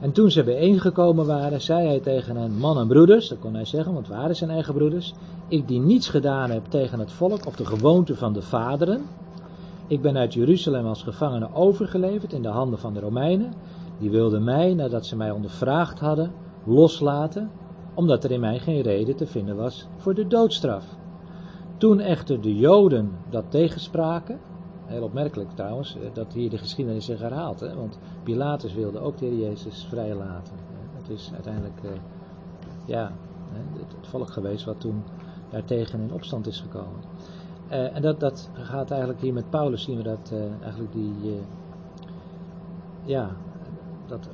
En toen ze bijeengekomen waren, zei hij tegen hen, man en broeders, dat kon hij zeggen, want het waren zijn eigen broeders, ik die niets gedaan heb tegen het volk of de gewoonte van de vaderen. Ik ben uit Jeruzalem als gevangene overgeleverd in de handen van de Romeinen. Die wilden mij, nadat ze mij ondervraagd hadden, loslaten, omdat er in mij geen reden te vinden was voor de doodstraf. Toen echter de Joden dat tegenspraken, heel opmerkelijk trouwens, eh, dat hier de geschiedenis zich herhaalt, hè, want Pilatus wilde ook de Jezus vrijlaten. Het is uiteindelijk uh, ja, het volk geweest wat toen daartegen in opstand is gekomen. Uh, en dat, dat gaat eigenlijk hier met Paulus, zien we dat uh, eigenlijk die, uh, ja, dat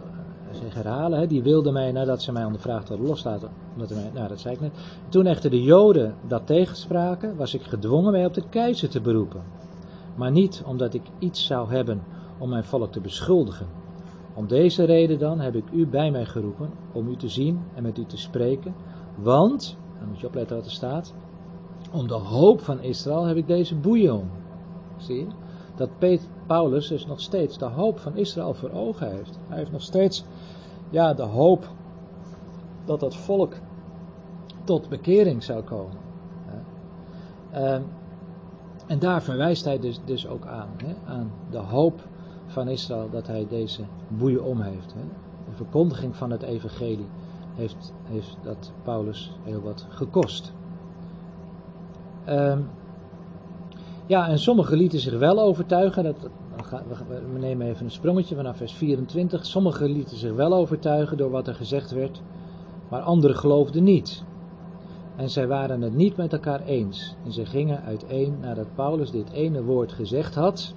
zich herhalen. Hè, die wilde mij nadat ze mij ondervraagd hadden loslaten. Omdat mij, nou, dat zei ik net. Toen echter de Joden dat tegenspraken, was ik gedwongen mij op de keizer te beroepen. Maar niet omdat ik iets zou hebben om mijn volk te beschuldigen. Om deze reden dan heb ik u bij mij geroepen om u te zien en met u te spreken. Want, dan moet je opletten wat er staat, om de hoop van Israël heb ik deze boeien om. Zie je? Dat Paulus dus nog steeds de hoop van Israël voor ogen heeft. Hij heeft nog steeds ja, de hoop dat dat volk tot bekering zou komen. Uh, en daar verwijst hij dus, dus ook aan. Hè? Aan de hoop van Israël dat hij deze boeien om heeft. Hè? De verkondiging van het evangelie heeft, dat Paulus heel wat gekost. Um, ja, en sommigen lieten zich wel overtuigen. Dat, we nemen even een sprongetje vanaf vers 24. Sommigen lieten zich wel overtuigen door wat er gezegd werd, maar anderen geloofden niet. En zij waren het niet met elkaar eens. En zij gingen uiteen nadat Paulus dit ene woord gezegd had.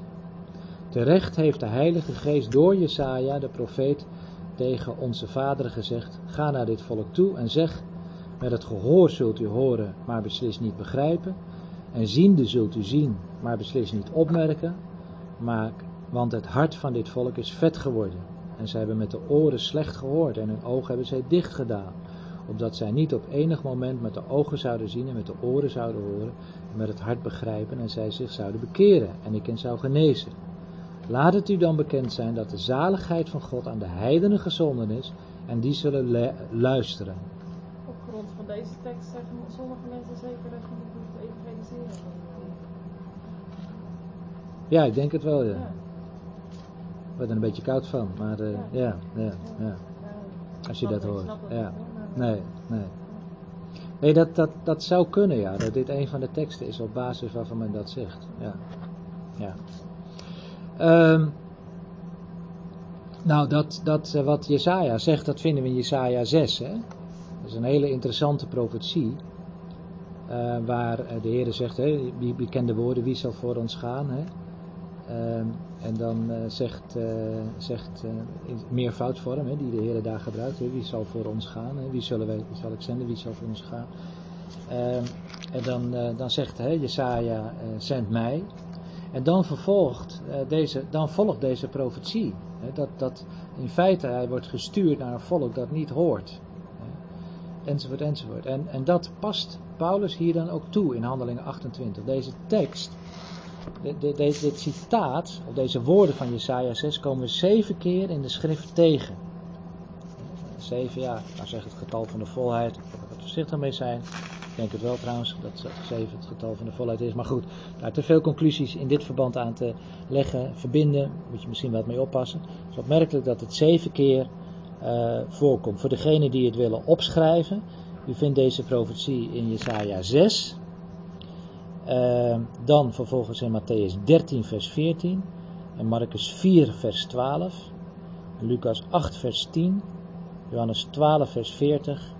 Terecht heeft de Heilige Geest door Jesaja, de profeet, tegen onze vaderen gezegd: Ga naar dit volk toe en zeg: Met het gehoor zult u horen, maar beslist niet begrijpen. En ziende zult u zien, maar beslist niet opmerken. Maar, want het hart van dit volk is vet geworden. En zij hebben met de oren slecht gehoord en hun ogen hebben zij dicht gedaan. Opdat zij niet op enig moment met de ogen zouden zien en met de oren zouden horen. En met het hart begrijpen en zij zich zouden bekeren en ik hen zou genezen. Laat het u dan bekend zijn dat de zaligheid van God aan de heidenen gezonden is en die zullen luisteren. Op grond van deze tekst zeggen sommige mensen zeker dat je niet hoeft te evangeliseren. Ja, ik denk het wel, ja. Ik word er een beetje koud van, maar uh, ja. Ja, ja, ja, Als je dat hoort. Ja. Nee, nee. Nee, dat, dat, dat zou kunnen, ja. Dat dit een van de teksten is op basis waarvan men dat zegt. Ja. Ja. Um, nou, dat, dat uh, wat Jesaja zegt, dat vinden we in Jesaja 6. Hè? Dat is een hele interessante profetie. Uh, waar de Heer zegt, hè, die bekende woorden, wie zal voor ons gaan? Hè? Uh, en dan zegt, zegt in meervoudsvorm, hè, die de Heer daar gebruikt, wie zal voor ons gaan? Hè? Wie, zullen wij, zal ik zenden? Wie zal voor ons gaan? Ehm, en dan, dan zegt hè, Jesaja, zend mij. En dan, vervolgt, deze, dan volgt deze profetie. Dat, dat in feite hij wordt gestuurd naar een volk dat niet hoort. Enzovoort, enzovoort. En, en dat past Paulus hier dan ook toe in Handelingen 28. Deze tekst de, dit citaat, of deze woorden van Jesaja 6, komen zeven keer in de schrift tegen. Zeven, ja, nou zeg het getal van de volheid, er wat voorzichtig mee zijn. Ik denk het wel trouwens, dat zeven het getal van de volheid is. Maar goed, daar te veel conclusies in dit verband aan te leggen, verbinden, moet je misschien wat mee oppassen. Het is opmerkelijk dat het zeven keer uh, voorkomt. Voor degenen die het willen opschrijven, u vindt deze profetie in Jesaja 6, uh, dan vervolgens in Matthäus 13, vers 14. En Marcus 4, vers 12. Lucas 8, vers 10. Johannes 12, vers 40.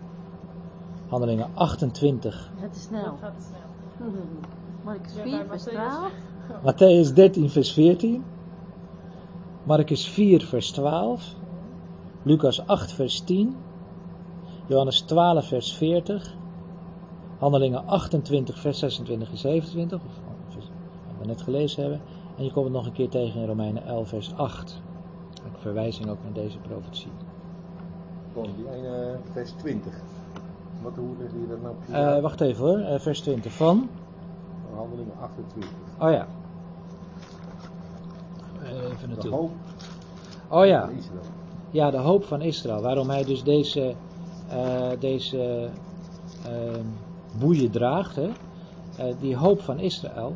Handelingen 28. Het is snel. gaat het snel. Marcus 4, vers 12. Matthäus 13, vers 14. Marcus 4, vers 12. Lucas 8, vers 10. Johannes 12, vers 40. Handelingen 28, vers 26 en 27, of, wat we net gelezen hebben. En je komt het nog een keer tegen in Romeinen 11, vers 8. Een verwijzing ook naar deze profetie. Kom, die ene vers 20. Wat, hoe leg je dat nou op uh, Wacht even hoor, uh, vers 20 van? Handelingen 28. Oh ja. Even naartoe. De hoop oh ja. Israël. ja, de hoop van Israël. Waarom hij dus deze, uh, deze uh, boeien draagt. Hè? Uh, die hoop van Israël.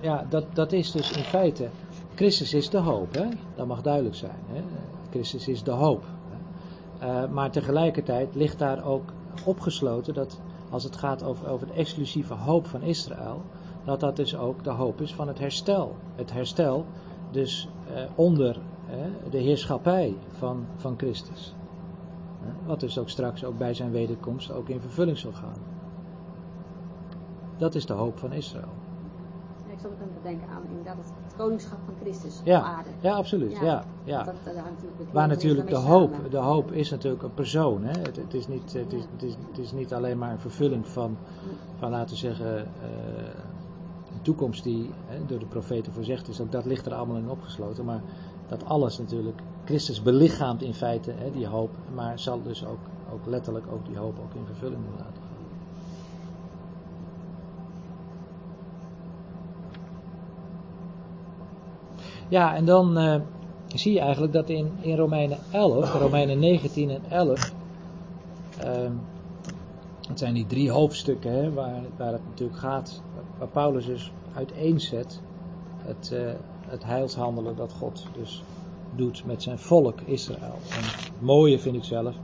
ja, dat, dat is dus in feite. Christus is de hoop. Hè? Dat mag duidelijk zijn. Hè? Christus is de hoop. maar tegelijkertijd ligt daar ook opgesloten dat als het gaat over, over de exclusieve hoop van Israël, dat dat dus ook de hoop is van het herstel. Het herstel dus eh, onder eh, de heerschappij van, van Christus. Wat dus ook straks ook bij zijn wederkomst ook in vervulling zal gaan. Dat is de hoop van Israël. Ik aan het denken aan inderdaad koningschap van Christus ja, op aarde. Ja, absoluut. Ja, ja, ja. Dat, dat, natuurlijk Waar natuurlijk de hoop, de hoop is natuurlijk een persoon. Hè? Het, het, is niet, het, is, het, is, het is niet alleen maar een vervulling van, van laten we zeggen, uh, een toekomst die hè, door de profeten voorzegd is. Ook dat ligt er allemaal in opgesloten. Maar dat alles natuurlijk, Christus belichaamt in feite hè, die hoop. Maar zal dus ook, ook letterlijk ook die hoop ook in vervulling laten Ja, en dan uh, zie je eigenlijk dat in, in Romeinen 11, Romeinen 19 en 11, uh, het zijn die drie hoofdstukken hè, waar, waar het natuurlijk gaat, waar Paulus dus uiteenzet het, uh, het heilshandelen dat God dus doet met zijn volk Israël. En het mooie vind ik zelf,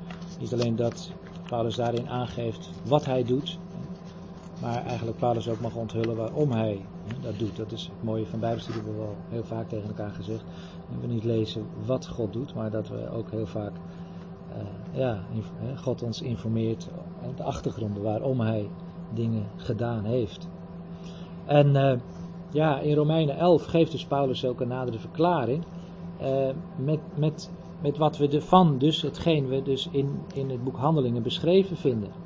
niet alleen dat Paulus daarin aangeeft wat hij doet, maar eigenlijk Paulus ook mag onthullen waarom hij dat doet. Dat is het mooie van Bijbelstudie, hebben we wel heel vaak tegen elkaar gezegd. Dat we niet lezen wat God doet, maar dat we ook heel vaak uh, ja, God ons informeert op de achtergronden waarom hij dingen gedaan heeft. En uh, ja, in Romeinen 11 geeft dus Paulus ook een nadere verklaring uh, met, met, met wat we ervan, dus hetgeen we dus in, in het boek Handelingen beschreven vinden.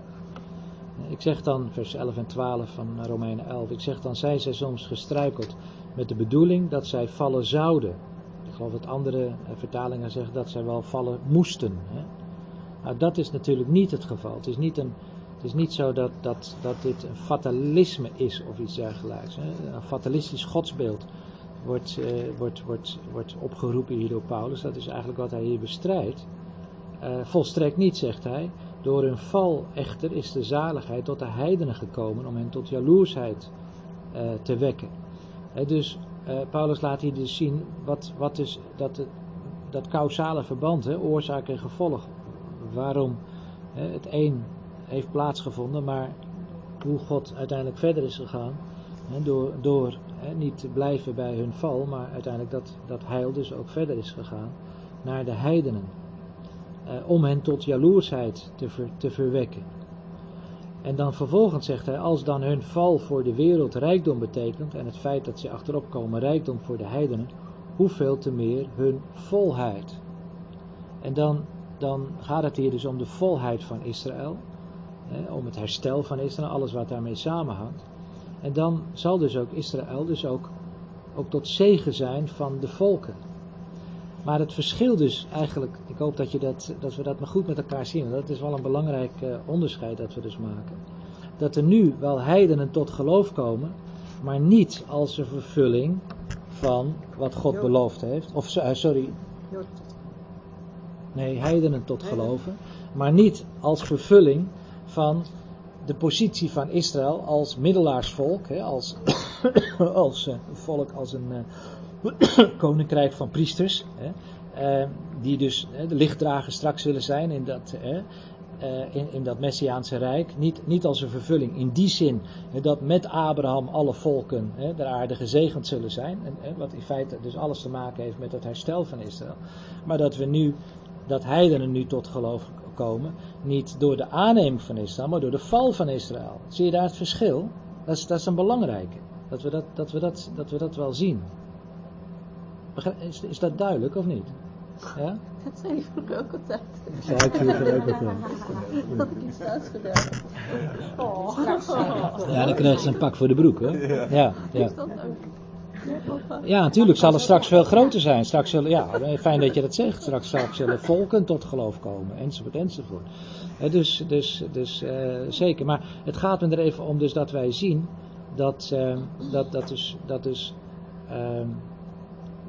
Ik zeg dan, vers 11 en 12 van Romeinen 11, ik zeg dan, zijn zij soms gestruikeld met de bedoeling dat zij vallen zouden. Ik geloof dat andere vertalingen zeggen dat zij wel vallen moesten. Hè? Nou, dat is natuurlijk niet het geval. Het is niet, een, het is niet zo dat, dat, dat dit een fatalisme is of iets dergelijks. Hè? Een fatalistisch godsbeeld wordt, uh, wordt, wordt, wordt opgeroepen hier door Paulus. Dat is eigenlijk wat hij hier bestrijdt. Uh, volstrekt niet, zegt hij. Door hun val echter is de zaligheid tot de heidenen gekomen om hen tot jaloersheid uh, te wekken. Dus uh, Paulus laat hier dus zien wat, wat is dat, dat causale verband, oorzaak en gevolg. Waarom he, het een heeft plaatsgevonden, maar hoe God uiteindelijk verder is gegaan. door door niet te blijven bij hun val, maar uiteindelijk dat, dat heil dus ook verder is gegaan naar de heidenen uh, om hen tot jaloersheid te, te verwekken. En dan vervolgens zegt hij, als dan hun val voor de wereld rijkdom betekent, en het feit dat ze achterop komen rijkdom voor de heidenen, hoeveel te meer hun volheid. En dan, dan gaat het hier dus om de volheid van Israël, om het herstel van Israël, alles wat daarmee samenhangt. En dan zal dus ook Israël dus ook, ook tot zegen zijn van de volken. Maar het verschil dus eigenlijk, ik hoop dat, je dat, dat we dat maar goed met elkaar zien. Dat is wel een belangrijk uh, onderscheid dat we dus maken. Dat er nu wel heidenen tot geloof komen, maar niet als een vervulling van wat God beloofd heeft. Of uh, sorry. Nee, heidenen tot geloven. Maar niet als vervulling van de positie van Israël als middelaarsvolk. Hè, als als uh, volk, als een koninkrijk van priesters, hè, uh, die dus de lichtdragers straks zullen zijn in dat, uh, in, in, dat Messiaanse Rijk. Niet, niet als een vervulling in die zin dat met Abraham alle volken der aarde gezegend zullen zijn. En, wat in feite dus alles te maken heeft met het herstel van Israël. Maar dat we nu, dat heidenen nu tot geloof komen, niet door de aanneming van Israël, maar door de val van Israël. Zie je daar het verschil? Dat is, dat is een belangrijke. Dat we dat, dat, we dat, dat we dat wel zien. Is, is dat duidelijk of niet? Ja? Dat zei je vroeger ook altijd. Dat zei ik vroeger ook altijd. Dat ik iets uitgedaan. Oh. Ja, dan krijgt ze een pak voor de broek hoor. Ja, ja. Ja, natuurlijk zal het straks veel groter zijn. Straks zullen, ja, fijn dat je dat zegt. Straks, straks zullen volken tot geloof komen, enzovoort, enzovoort. Dus, dus, dus uh, zeker. Maar het gaat me er even om dus dat wij zien dat, uh, dat, dat dus, dat dus uh,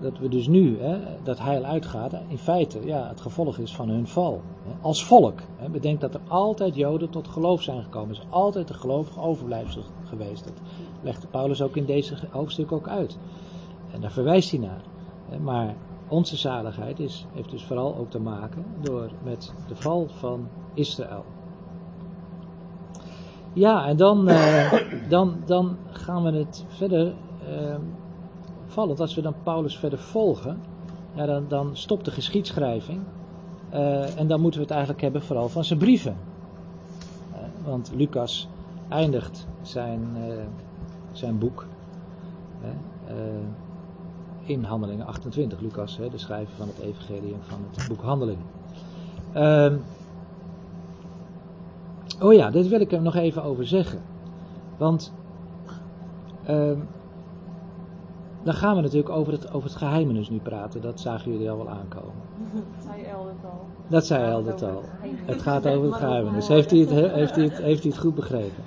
dat we dus nu, hè, dat heil uitgaat, in feite ja, het gevolg is van hun val. Als volk. Hè. Bedenk dat er altijd Joden tot geloof zijn gekomen. Is altijd een gelovige overblijfsel geweest. Dat legt Paulus ook in deze hoofdstuk ook uit. En daar verwijst hij naar. Maar onze zaligheid is, heeft dus vooral ook te maken door met de val van Israël. Ja, en dan, uh, dan, dan gaan we het verder uh, opvallend, als we dan Paulus verder volgen, dan, dan stopt de geschiedschrijving. Uh, en dan moeten we het eigenlijk hebben vooral van zijn brieven. Uh, want Lucas eindigt zijn, uh, zijn boek in Handelingen 28. Lucas, de schrijver van het Evangelie en van het boek Handelingen. Ehm, oh ja, dit wil ik er nog even over zeggen. Want ehm, dan gaan we natuurlijk over het, over het geheimenis nu praten. Dat zagen jullie al wel aankomen. Dat zei Eldert al. Dat zei Eldert al. Het gaat over het geheimenis. Heeft hij het, heeft hij het, heeft hij het goed begrepen?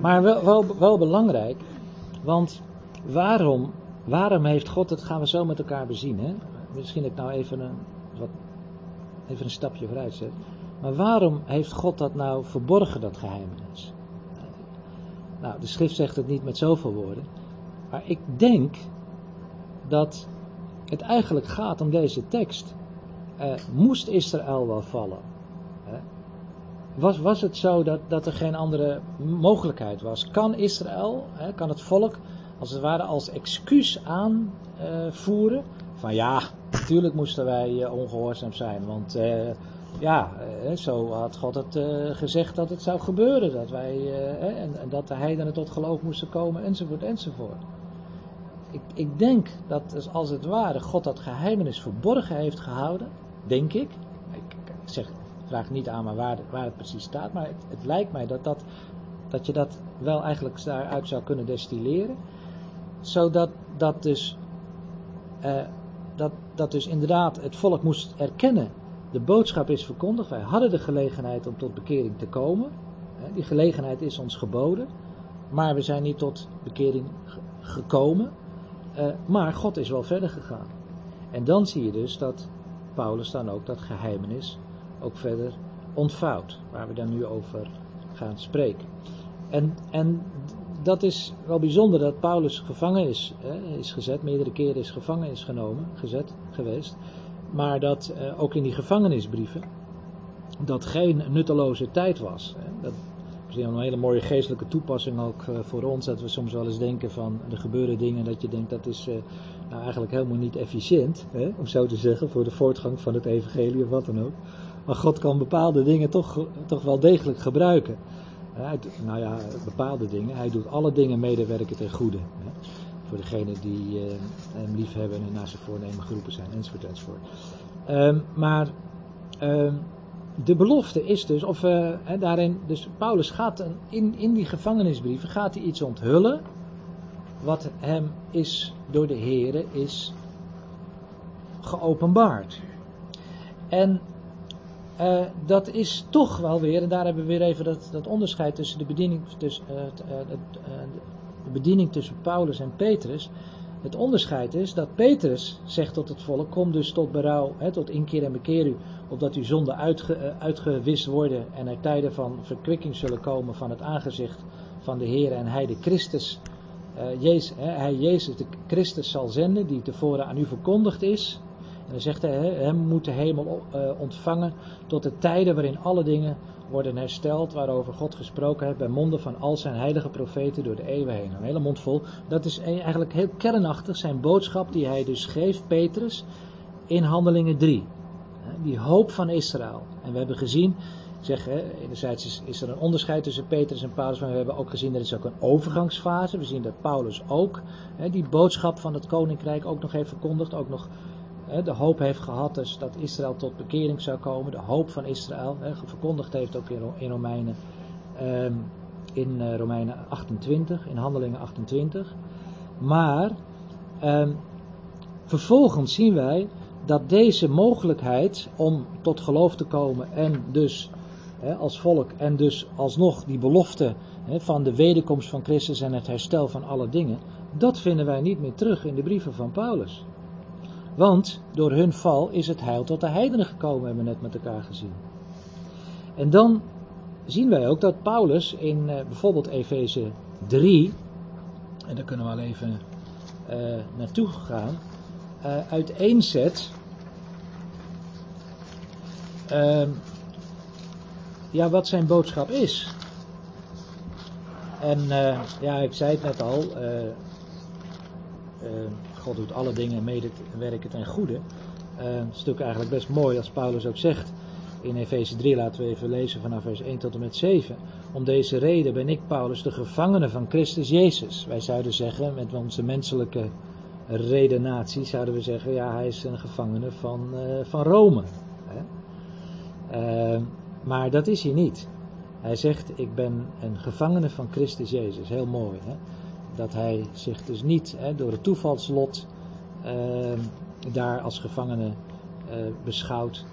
Maar wel, wel, wel belangrijk. Want waarom, waarom heeft God, dat gaan we zo met elkaar bezien. Hè? Misschien dat ik nou even een, wat, even een stapje vooruit zet. Maar waarom heeft God dat nou verborgen, dat geheimenis? Nou, de schrift zegt het niet met zoveel woorden. Maar ik denk dat het eigenlijk gaat om deze tekst. Uh, moest Israël wel vallen? Was, was het zo dat, dat er geen andere mogelijkheid was? Kan Israël, kan het volk, als het ware als excuus aanvoeren? van ja, natuurlijk moesten wij ongehoorzaam zijn, want ja, zo had God het gezegd dat het zou gebeuren. Dat wij, en, en dat de heidenen tot geloof moesten komen, enzovoort, enzovoort ik, ik denk dat als het ware God dat geheimenis verborgen heeft gehouden, denk ik. Ik, zeg, vraag niet aan maar waar, waar het precies staat, maar het, het, lijkt mij dat, dat, dat je dat wel eigenlijk daaruit zou kunnen destilleren. Zodat dat dus, uh, dat, dat dus inderdaad het volk moest erkennen. De boodschap is verkondigd. Wij hadden de gelegenheid om tot bekering te komen. Die gelegenheid is ons geboden. Maar we zijn niet tot bekering gekomen. Uh, maar God is wel verder gegaan. En dan zie je dus dat Paulus dan ook dat geheimenis ook verder ontvouwt. Waar we dan nu over gaan spreken. En, en dat is wel bijzonder dat Paulus gevangen is, hè, is gezet, meerdere keren is gevangen is genomen, gezet geweest. Maar dat uh, ook in die gevangenisbrieven dat geen nutteloze tijd was. Hè. Dat, een hele mooie geestelijke toepassing ook uh, voor ons. Dat we soms wel eens denken van er gebeuren dingen dat je denkt dat is uh, nou eigenlijk helemaal niet efficiënt. Hè, om zo te zeggen, voor de voortgang van het evangelie of wat dan ook. Maar God kan bepaalde dingen toch, toch wel degelijk gebruiken. Nou ja, bepaalde dingen. Hij doet alle dingen medewerken ten goede. Hè, voor degenen die uh, hem lief hebben en naar zijn voornemen geroepen zijn, enzovoort, enzovoort. Um, maar um, de belofte is dus, of uh, daarin, dus Paulus gaat in, in die gevangenisbrieven gaat hij iets onthullen wat hem is door de Here is geopenbaard. En uh, dat is toch wel weer, en daar hebben we weer even dat, dat onderscheid tussen de bediening, tussen, uh, de bediening tussen Paulus en Petrus. Het onderscheid is dat Petrus zegt tot het volk: Kom dus tot berouw, hè, tot inkeer en bekeer u, opdat uw zonden uh, uitgewist worden en er tijden van verkwikking zullen komen van het aangezicht van de Heer en Hij de Christus, uh, Jezus, hè, Hij Jezus de Christus zal zenden, die tevoren aan u verkondigd is. En dan zegt hij: Hem moet de hemel uh, ontvangen tot de tijden waarin alle dingen worden hersteld, waarover God gesproken heeft bij monden van al zijn heilige profeten door de eeuwen heen. Een hele mond vol. Dat is eigenlijk heel kernachtig zijn boodschap die hij dus geeft, Petrus, in Handelingen 3. Die hoop van Israël. En we hebben gezien, zeg, hè, enerzijds is, er een onderscheid tussen Petrus en Paulus, maar we hebben ook gezien er is ook een overgangsfase. We zien dat Paulus ook hè, die boodschap van het koninkrijk ook nog heeft verkondigd, ook nog de hoop heeft gehad dus dat Israël tot bekering zou komen. De hoop van Israël, hè, verkondigd heeft ook in Romeinen, um, in uh, Romeinen 28, in Handelingen 28. Maar um, vervolgens zien wij dat deze mogelijkheid om tot geloof te komen en dus hè, als volk en dus alsnog die belofte hè, van de wederkomst van Christus en het herstel van alle dingen, dat vinden wij niet meer terug in de brieven van Paulus. Want door hun val is het heil tot de heidenen gekomen, hebben we net met elkaar gezien. En dan zien wij ook dat Paulus in uh, bijvoorbeeld Efeze 3, en daar kunnen we al even uh, naartoe gaan, uh, uiteenzet. Ehm, ja, wat zijn boodschap is. En ja, ik zei het net al, God doet alle dingen medewerken ten goede. een stuk eigenlijk best mooi als Paulus ook zegt in Efeze 3, laten we even lezen vanaf vers 1 tot en met 7. Om deze reden ben ik, Paulus, de gevangene van Christus Jezus. Wij zouden zeggen, met onze menselijke redenatie, zouden we zeggen, ja, hij is een gevangene van, uh, van Rome. Hè? Uh, maar dat is hij niet. Hij zegt, ik ben een gevangene van Christus Jezus. Heel mooi, hè? Dat hij zich dus niet hè, door het toevalslot uh, daar als gevangene beschouwt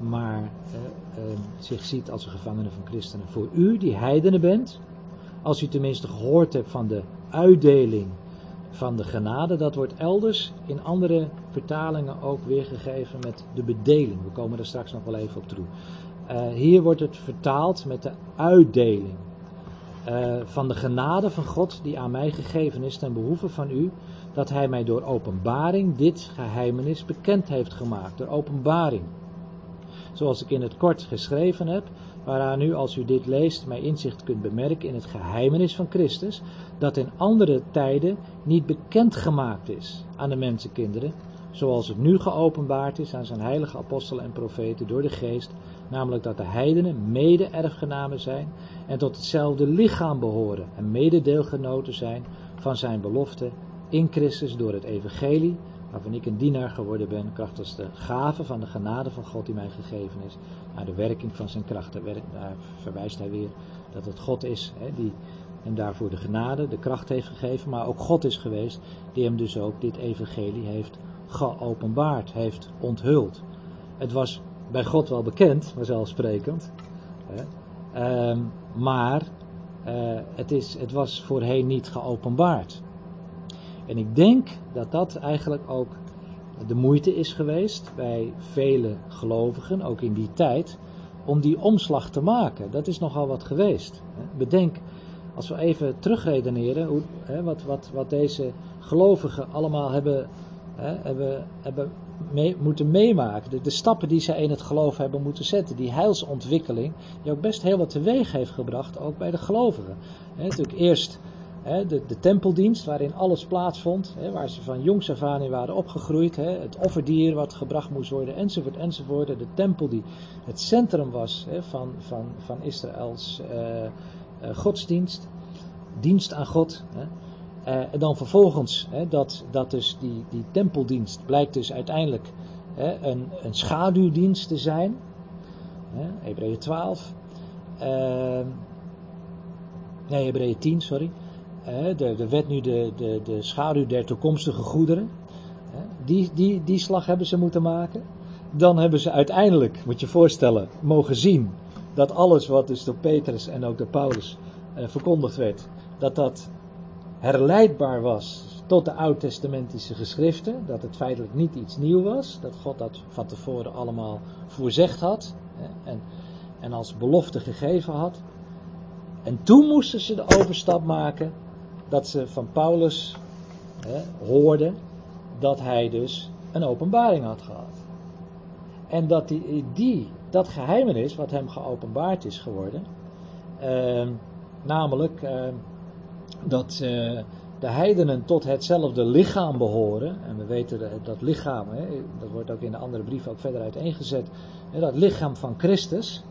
maar eh, eh, zich ziet als een gevangene van christenen. Voor u die heidenen bent, als u tenminste gehoord hebt van de uitdeling van de genade, dat wordt elders in andere vertalingen ook weergegeven met de bedeling. We komen er straks nog wel even op terug. Uh, hier wordt het vertaald met de uitdeling uh, van de genade van God die aan mij gegeven is ten behoeve van u, dat Hij mij door openbaring dit geheimenis bekend heeft gemaakt. Door openbaring zoals ik in het kort geschreven heb, waaraan u als u dit leest mij inzicht kunt bemerken in het geheimenis van Christus, dat in andere tijden niet bekend gemaakt is aan de mensenkinderen, zoals het nu geopenbaard is aan zijn heilige apostelen en profeten door de geest, namelijk dat de heidenen mede-erfgenamen zijn en tot hetzelfde lichaam behoren en mededeelgenoten zijn van zijn belofte in Christus door het evangelie, waarvan ik een dienaar geworden ben, krachtens de gave van de genade van God die mij gegeven is, naar de werking van zijn kracht. Daar verwijst hij weer dat het God is hè, die hem daarvoor de genade, de kracht heeft gegeven, maar ook God is geweest die hem dus ook dit evangelie heeft geopenbaard, heeft onthuld. Het was bij God wel bekend, vanzelfsprekend, hè, uh, maar uh, het, is, het was voorheen niet geopenbaard. En ik denk dat dat eigenlijk ook de moeite is geweest bij vele gelovigen, ook in die tijd, om die omslag te maken. Dat is nogal wat geweest. Bedenk, als we even terugredeneren, hoe, wat, wat, wat deze gelovigen allemaal hebben, hebben, hebben moeten meemaken. De, stappen die zij in het geloof hebben moeten zetten. Die heilsontwikkeling, die ook best heel wat teweeg heeft gebracht, ook bij de gelovigen. Natuurlijk eerst de, de, tempeldienst waarin alles plaatsvond, waar ze van jongs af aan in waren opgegroeid, het offerdier wat gebracht moest worden, enzovoort, enzovoort. De tempel die het centrum was van, van, van Israëls uh, uh, godsdienst, dienst aan God. Uh, en dan vervolgens, dat, dat dus die, die tempeldienst blijkt dus uiteindelijk een, een schaduwdienst te zijn. Hebreeën 12. nee, Hebreeën 10, sorry de, de wet nu de, de, de schaduw der toekomstige goederen. Die, die, die slag hebben ze moeten maken. Dan hebben ze uiteindelijk, moet je voorstellen, mogen zien dat alles wat dus door Petrus en ook door Paulus eh, verkondigd werd, dat dat herleidbaar was tot de oud-testamentische geschriften. Dat het feitelijk niet iets nieuw was. Dat God dat van tevoren allemaal voorzegd had. En, en als belofte gegeven had. En toen moesten ze de overstap maken dat ze van Paulus hè, hoorden dat hij dus een openbaring had gehad. En dat die, die, dat geheimenis wat hem geopenbaard is geworden, eh, namelijk eh, dat eh, de heidenen tot hetzelfde lichaam behoren, en we weten dat, dat lichaam, hè, dat wordt ook in de andere brief ook verder uiteengezet, hè, dat lichaam van Christus,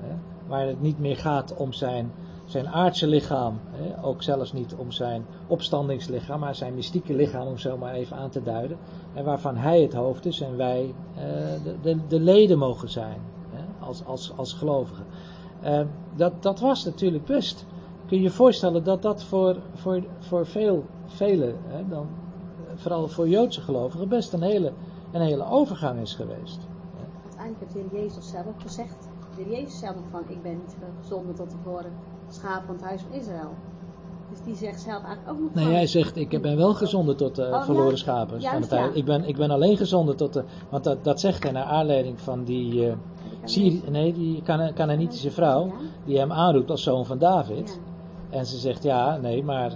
hè, waar het niet meer gaat om zijn zijn aardse lichaam, hè, ook zelfs niet om zijn opstandingslichaam, maar zijn mystieke lichaam, om zo maar even aan te duiden, en waarvan hij het hoofd is en wij eh, de, de, de, leden mogen zijn, hè, als, als, als gelovigen. Uh, dat, dat was natuurlijk best. Kun je je voorstellen dat dat voor, voor, voor veel, velen, dan, vooral voor Joodse gelovigen, best een hele, een hele overgang is geweest. Uiteindelijk heeft de Jezus zelf gezegd, de Jezus zelf van, ik ben niet gezonden tot de voren schaap van het huis van Israël. Dus die zegt zelf eigenlijk ook nog Nee, van- hij zegt, ik ben wel gezonden tot de Oh, ja, verloren schapen. juist, van het heilige. ja. ik, ben, ik ben alleen gezonden tot de... Want dat, dat zegt hij naar aanleiding van die... eh Syri- nee, die Canaanitische vrouw, die hem aanroept als zoon van David. En ze zegt, ja, nee, maar...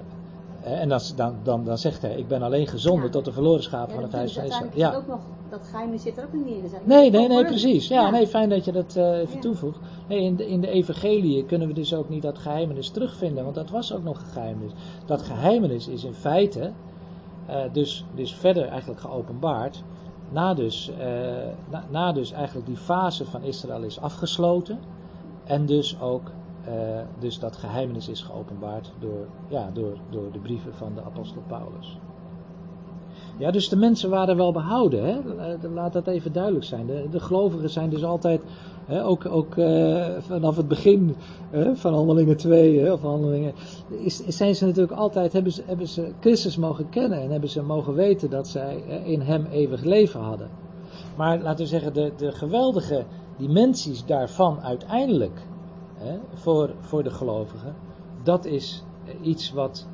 En dan, dan, dan, dan zegt hij, ik ben alleen gezonden Ja. tot de verloren schapen Ja, van het huis van is Israël. Ja. ook nog, dat geheim zit er ook niet in. Dus Nee, nee, nee, precies. Ja, nee, fijn dat je dat eh, even toevoegt. Nee, in de, in de evangelie kunnen we dus ook niet dat geheimenis terugvinden, want dat was ook nog een geheimenis. Dat geheimenis is in feite eh, dus, dus verder eigenlijk geopenbaard, na dus, eh, na, na dus eigenlijk die fase van Israël is afgesloten en dus ook eh, dus dat geheimenis is geopenbaard door, ja, door, door de brieven van de apostel Paulus. Ja, dus de mensen waren wel behouden. Hè? Eh, Laat dat even duidelijk zijn. De, de gelovigen zijn dus altijd, hè, ook, ook eh, vanaf het begin hè, van Handelingen 2, hè, of Handelingen, is, zijn ze natuurlijk altijd, hebben ze, hebben ze Christus mogen kennen en hebben ze mogen weten dat zij in hem eeuwig leven hadden. Maar laten we zeggen, de, de geweldige dimensies daarvan uiteindelijk, hè, voor, voor de gelovigen, dat is iets wat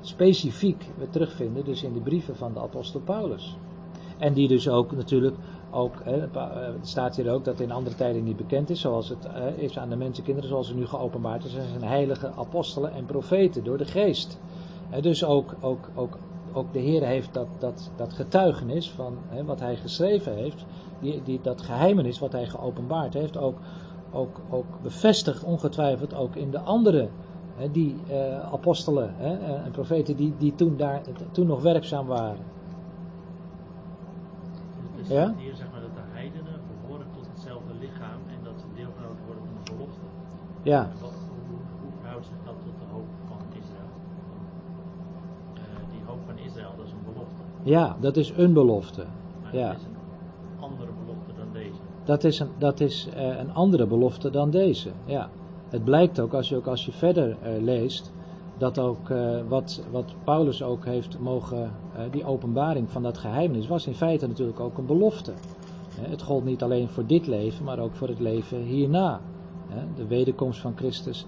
specifiek we terugvinden dus in de brieven van de apostel Paulus. En die dus ook natuurlijk, ook, hè, eh, staat hier ook dat in andere tijden niet bekend is, zoals het is aan de mensenkinderen, zoals het nu geopenbaard is, zijn heilige apostelen en profeten door de geest. Hè, dus ook, ook, ook, ook de Heer heeft dat, dat, dat getuigenis van hè, wat hij geschreven heeft, die, die, dat geheimenis wat hij geopenbaard heeft, ook, ook, ook bevestigd ongetwijfeld ook in de andere hè, die eh, apostelen hè, en profeten die, die toen, daar, toen nog werkzaam waren. Ja? staat hier zeg maar dat de heidenen behoren tot hetzelfde lichaam en dat ze deelgenoten worden van de belofte. Ja, wat, hoe, hoe verhoudt zich dat tot de hoop van Israël? Eh, die hoop van Israël, dat is een belofte. ja, dat is een belofte. Maar Ja. dat is een andere belofte dan deze. Dat is, een, dat is eh, een andere belofte dan deze. Ja. Het blijkt ook als je, ook als je verder eh, leest, dat ook eh, wat, wat Paulus ook heeft mogen, die openbaring van dat geheimnis, was in feite natuurlijk ook een belofte. Het gold niet alleen voor dit leven, maar ook voor het leven hierna. De wederkomst van Christus.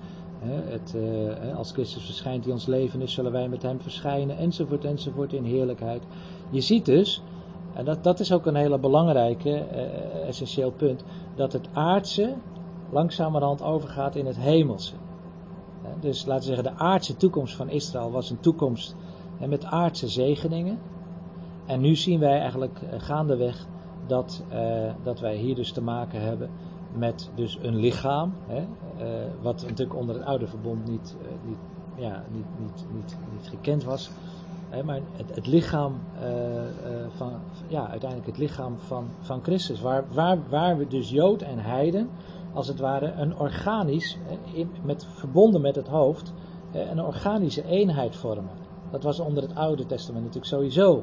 als Christus verschijnt die ons leven is, zullen wij met hem verschijnen, enzovoort, enzovoort in heerlijkheid. Je ziet dus, en dat, dat is ook een hele belangrijke, eh, essentieel punt, dat het aardse langzamerhand overgaat in het hemelse. Dus laten we zeggen, de aardse toekomst van Israël was een toekomst met aardse zegeningen. En nu zien wij eigenlijk eh, gaandeweg dat, eh, dat wij hier dus te maken hebben met dus een lichaam, wat natuurlijk onder het oude verbond niet, niet, ja, niet, niet, niet, niet gekend was. Maar het, het lichaam eh, eh, van, ja, uiteindelijk het lichaam van, van Christus, waar, waar, waar we dus Jood en Heiden, als het ware een organisch, eh, in, met, verbonden met het hoofd, een organische eenheid vormen. Dat was onder het Oude Testament natuurlijk sowieso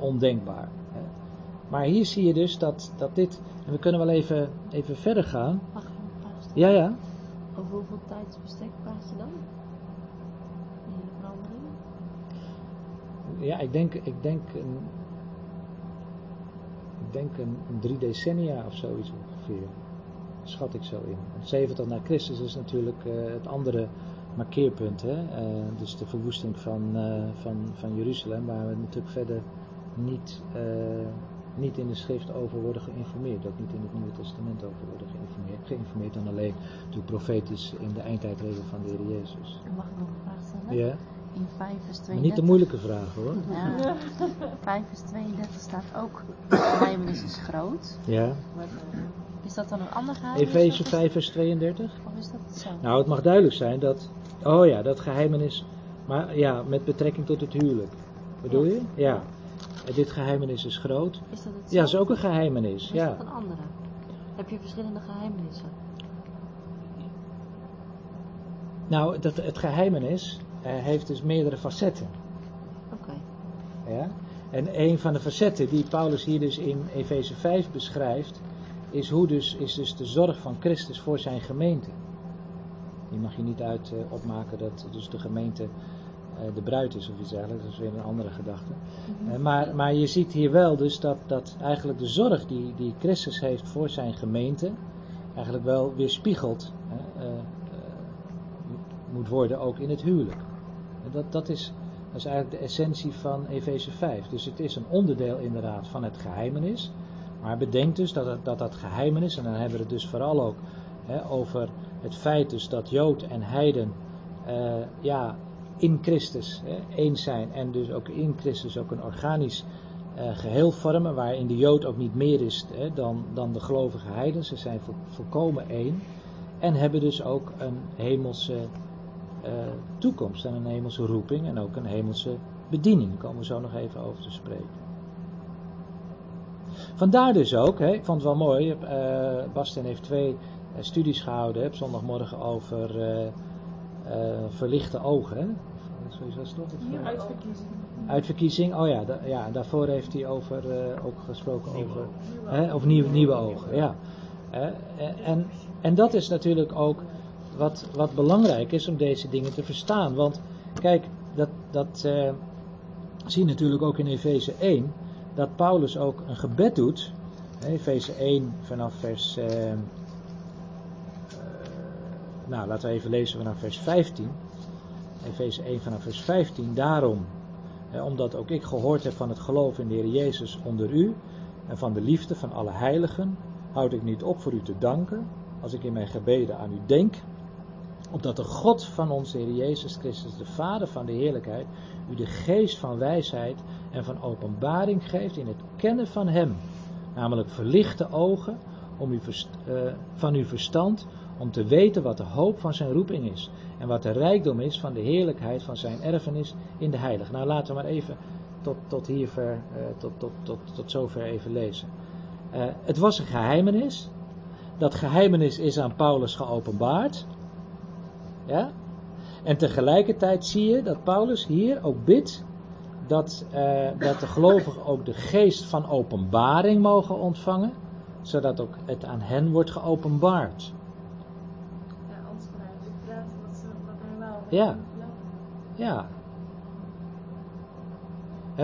ondenkbaar. Hè. Maar hier zie je dus dat, dat dit, en we kunnen wel even, even verder gaan. Mag ik? Ja, ja. Over hoeveel tijdsbestek praat je dan? Die hele verandering? Ja, ik denk, ik denk, een, ik denk een, een drie decennia of zoiets ongeveer. Schat ik zo in. Want 70 na Christus is natuurlijk eh, het andere markeerpunt. Hè? Eh, dus de verwoesting van, eh, van, van Jeruzalem, waar we natuurlijk verder niet, niet in de schrift over worden geïnformeerd. Ook niet in het Nieuwe Testament over worden geïnformeerd. Geïnformeerd dan alleen natuurlijk profetisch in de eindtijdregel van de Heer Jezus. Mag ik nog een vraag stellen? Ja, In 5 vers 32. maar niet de moeilijke vragen hoor. Ja. 5 vers 32 staat ook, de geheimnis is groot. Ja. Is dat dan een ander geheimnis? Efeze of is- 5 vers 32. Of is dat hetzelfde? Nou, het mag duidelijk zijn dat. Oh ja, dat geheimenis. Maar ja, met betrekking tot het huwelijk. Bedoel je? Ja. En dit geheimenis is groot. Is dat hetzelfde? Ja, is ook een geheimenis. Of is Ja. dat een andere? Heb je verschillende geheimenissen? Nou, dat, het geheimenis eh, heeft dus meerdere facetten. Oké. Ja? En een van de facetten die Paulus hier dus in Efeze 5 beschrijft, is hoe dus, is dus de zorg van Christus voor zijn gemeente. Die mag je niet uit eh, opmaken dat dus de gemeente eh, de bruid is of iets dergelijks, dat is weer een andere gedachte. Eh, maar, maar je ziet hier wel dus dat, dat eigenlijk de zorg die, die Christus heeft voor zijn gemeente, eigenlijk wel weerspiegeld moet worden ook in het huwelijk. Dat, dat, is, eigenlijk de essentie van Efeze 5. Dus het is een onderdeel inderdaad van het geheimenis. Maar bedenk dus dat dat, dat geheimenis, en dan hebben we het dus vooral ook hè, over het feit dus dat Jood en Heiden eh, ja, in Christus hè, zijn. En dus ook in Christus ook een organisch eh, geheel vormen, waarin de Jood ook niet meer is hè, dan, dan de gelovige heiden. Ze zijn vol- volkomen één. En hebben dus ook een hemelse eh, toekomst en een hemelse roeping en ook een hemelse bediening. Daar komen we zo nog even over te spreken. Vandaar dus ook, hè, ik vond het wel mooi, eh Bastian heeft twee eh, studies gehouden hè, op zondagmorgen over eh, eh, verlichte ogen. Hè? Toch? Uitverkiezing. Uitverkiezing, oh ja, da- ja daarvoor heeft hij over, eh, ook gesproken Nieuwe over, ogen. hè, of nieuwe, nieuwe ogen, ja. Hè, en, en dat is natuurlijk ook wat, wat belangrijk is om deze dingen te verstaan. Want kijk, dat, dat eh, zie je natuurlijk ook in Efeze 1, dat Paulus ook een gebed doet. Efeze 1 vanaf vers, eh, eh, nou laten we even lezen vanaf vers 15. Efeze 1 vanaf vers 15, daarom omdat ook ik gehoord heb van het geloof in de Heer Jezus onder u en van de liefde van alle heiligen, houd ik niet op voor u te danken, als ik in mijn gebeden aan u denk, opdat de God van onze Heer Jezus Christus, de Vader van de heerlijkheid, u de geest van wijsheid en van openbaring geeft in het kennen van Hem, namelijk verlichte ogen om eh, van uw verstand, om te weten wat de hoop van zijn roeping is en wat de rijkdom is van de heerlijkheid van zijn erfenis in de heilige. Nou, laten we maar even tot, tot hier ver, eh, tot, tot, tot, tot zover even lezen. Eh, het was een geheimenis. Dat geheimenis is aan Paulus geopenbaard. Ja? En tegelijkertijd zie je dat Paulus hier ook bidt dat, eh, dat de gelovigen ook de geest van openbaring mogen ontvangen, zodat ook het aan hen wordt geopenbaard. Ja, anders hij ik praat wat, ze, wat. Ja. Ja.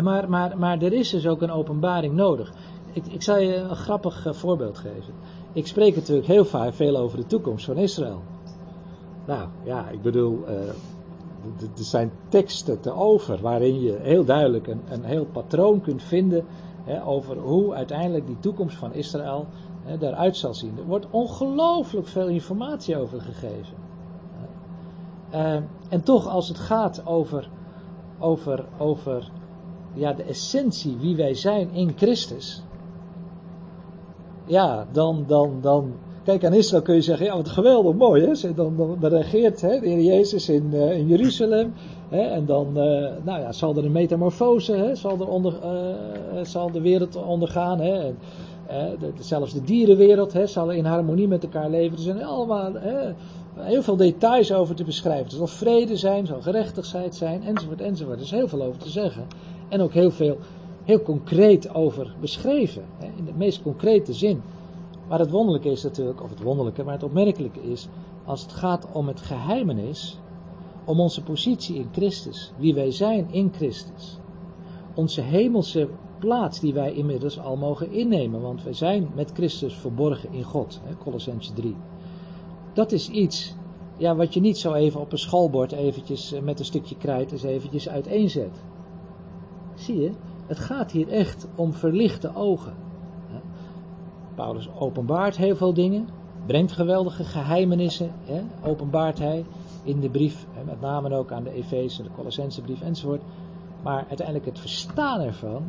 Maar, maar, maar er is dus ook een openbaring nodig. Ik, ik zal je een grappig eh, voorbeeld geven. Ik spreek natuurlijk heel vaak veel over de toekomst van Israël. Nou ja, ik bedoel, eh, er zijn teksten te over waarin je heel duidelijk een, een heel patroon kunt vinden hè, over hoe uiteindelijk die toekomst van Israël hè, zal zien. Er wordt ongelooflijk veel informatie over gegeven. Eh, en toch, als het gaat over, over, over ja, de essentie wie wij zijn in Christus. Ja, dan, dan, dan. Kijk, aan Israël kun je zeggen: ja, wat geweldig mooi, hè? Dan, dan, regeert hè, de Heer Jezus in, eh, in Jeruzalem. Hè, en dan eh, nou ja, zal er een metamorfose, hè, zal, er onder, eh, zal de wereld ondergaan. Hè, zelfs de dierenwereld hè, zal in harmonie met elkaar leven. Er zijn allemaal hè, heel veel details over te beschrijven. Er zal vrede zijn, zal gerechtigheid zijn, enzovoort, enzovoort. Er is heel veel over te zeggen. En ook heel veel, heel concreet over beschreven. Hè, in de meest concrete zin. Maar het wonderlijke is natuurlijk, of het wonderlijke, maar het opmerkelijke is, als het gaat om het geheimenis, om onze positie in Christus, wie wij zijn in Christus, onze hemelse plaats die wij inmiddels al mogen innemen, want wij zijn met Christus verborgen in God, Colossense 3. Dat is iets ja, wat je niet zo even op een schoolbord eventjes eh, met een stukje krijt eens eventjes uiteenzet. Zie je, het gaat hier echt om verlichte ogen. Paulus openbaart heel veel dingen, brengt geweldige geheimenissen, hè, openbaart hij in de brief, hè, met name ook aan de Efeze, de Colossense brief enzovoort. Maar uiteindelijk het verstaan ervan,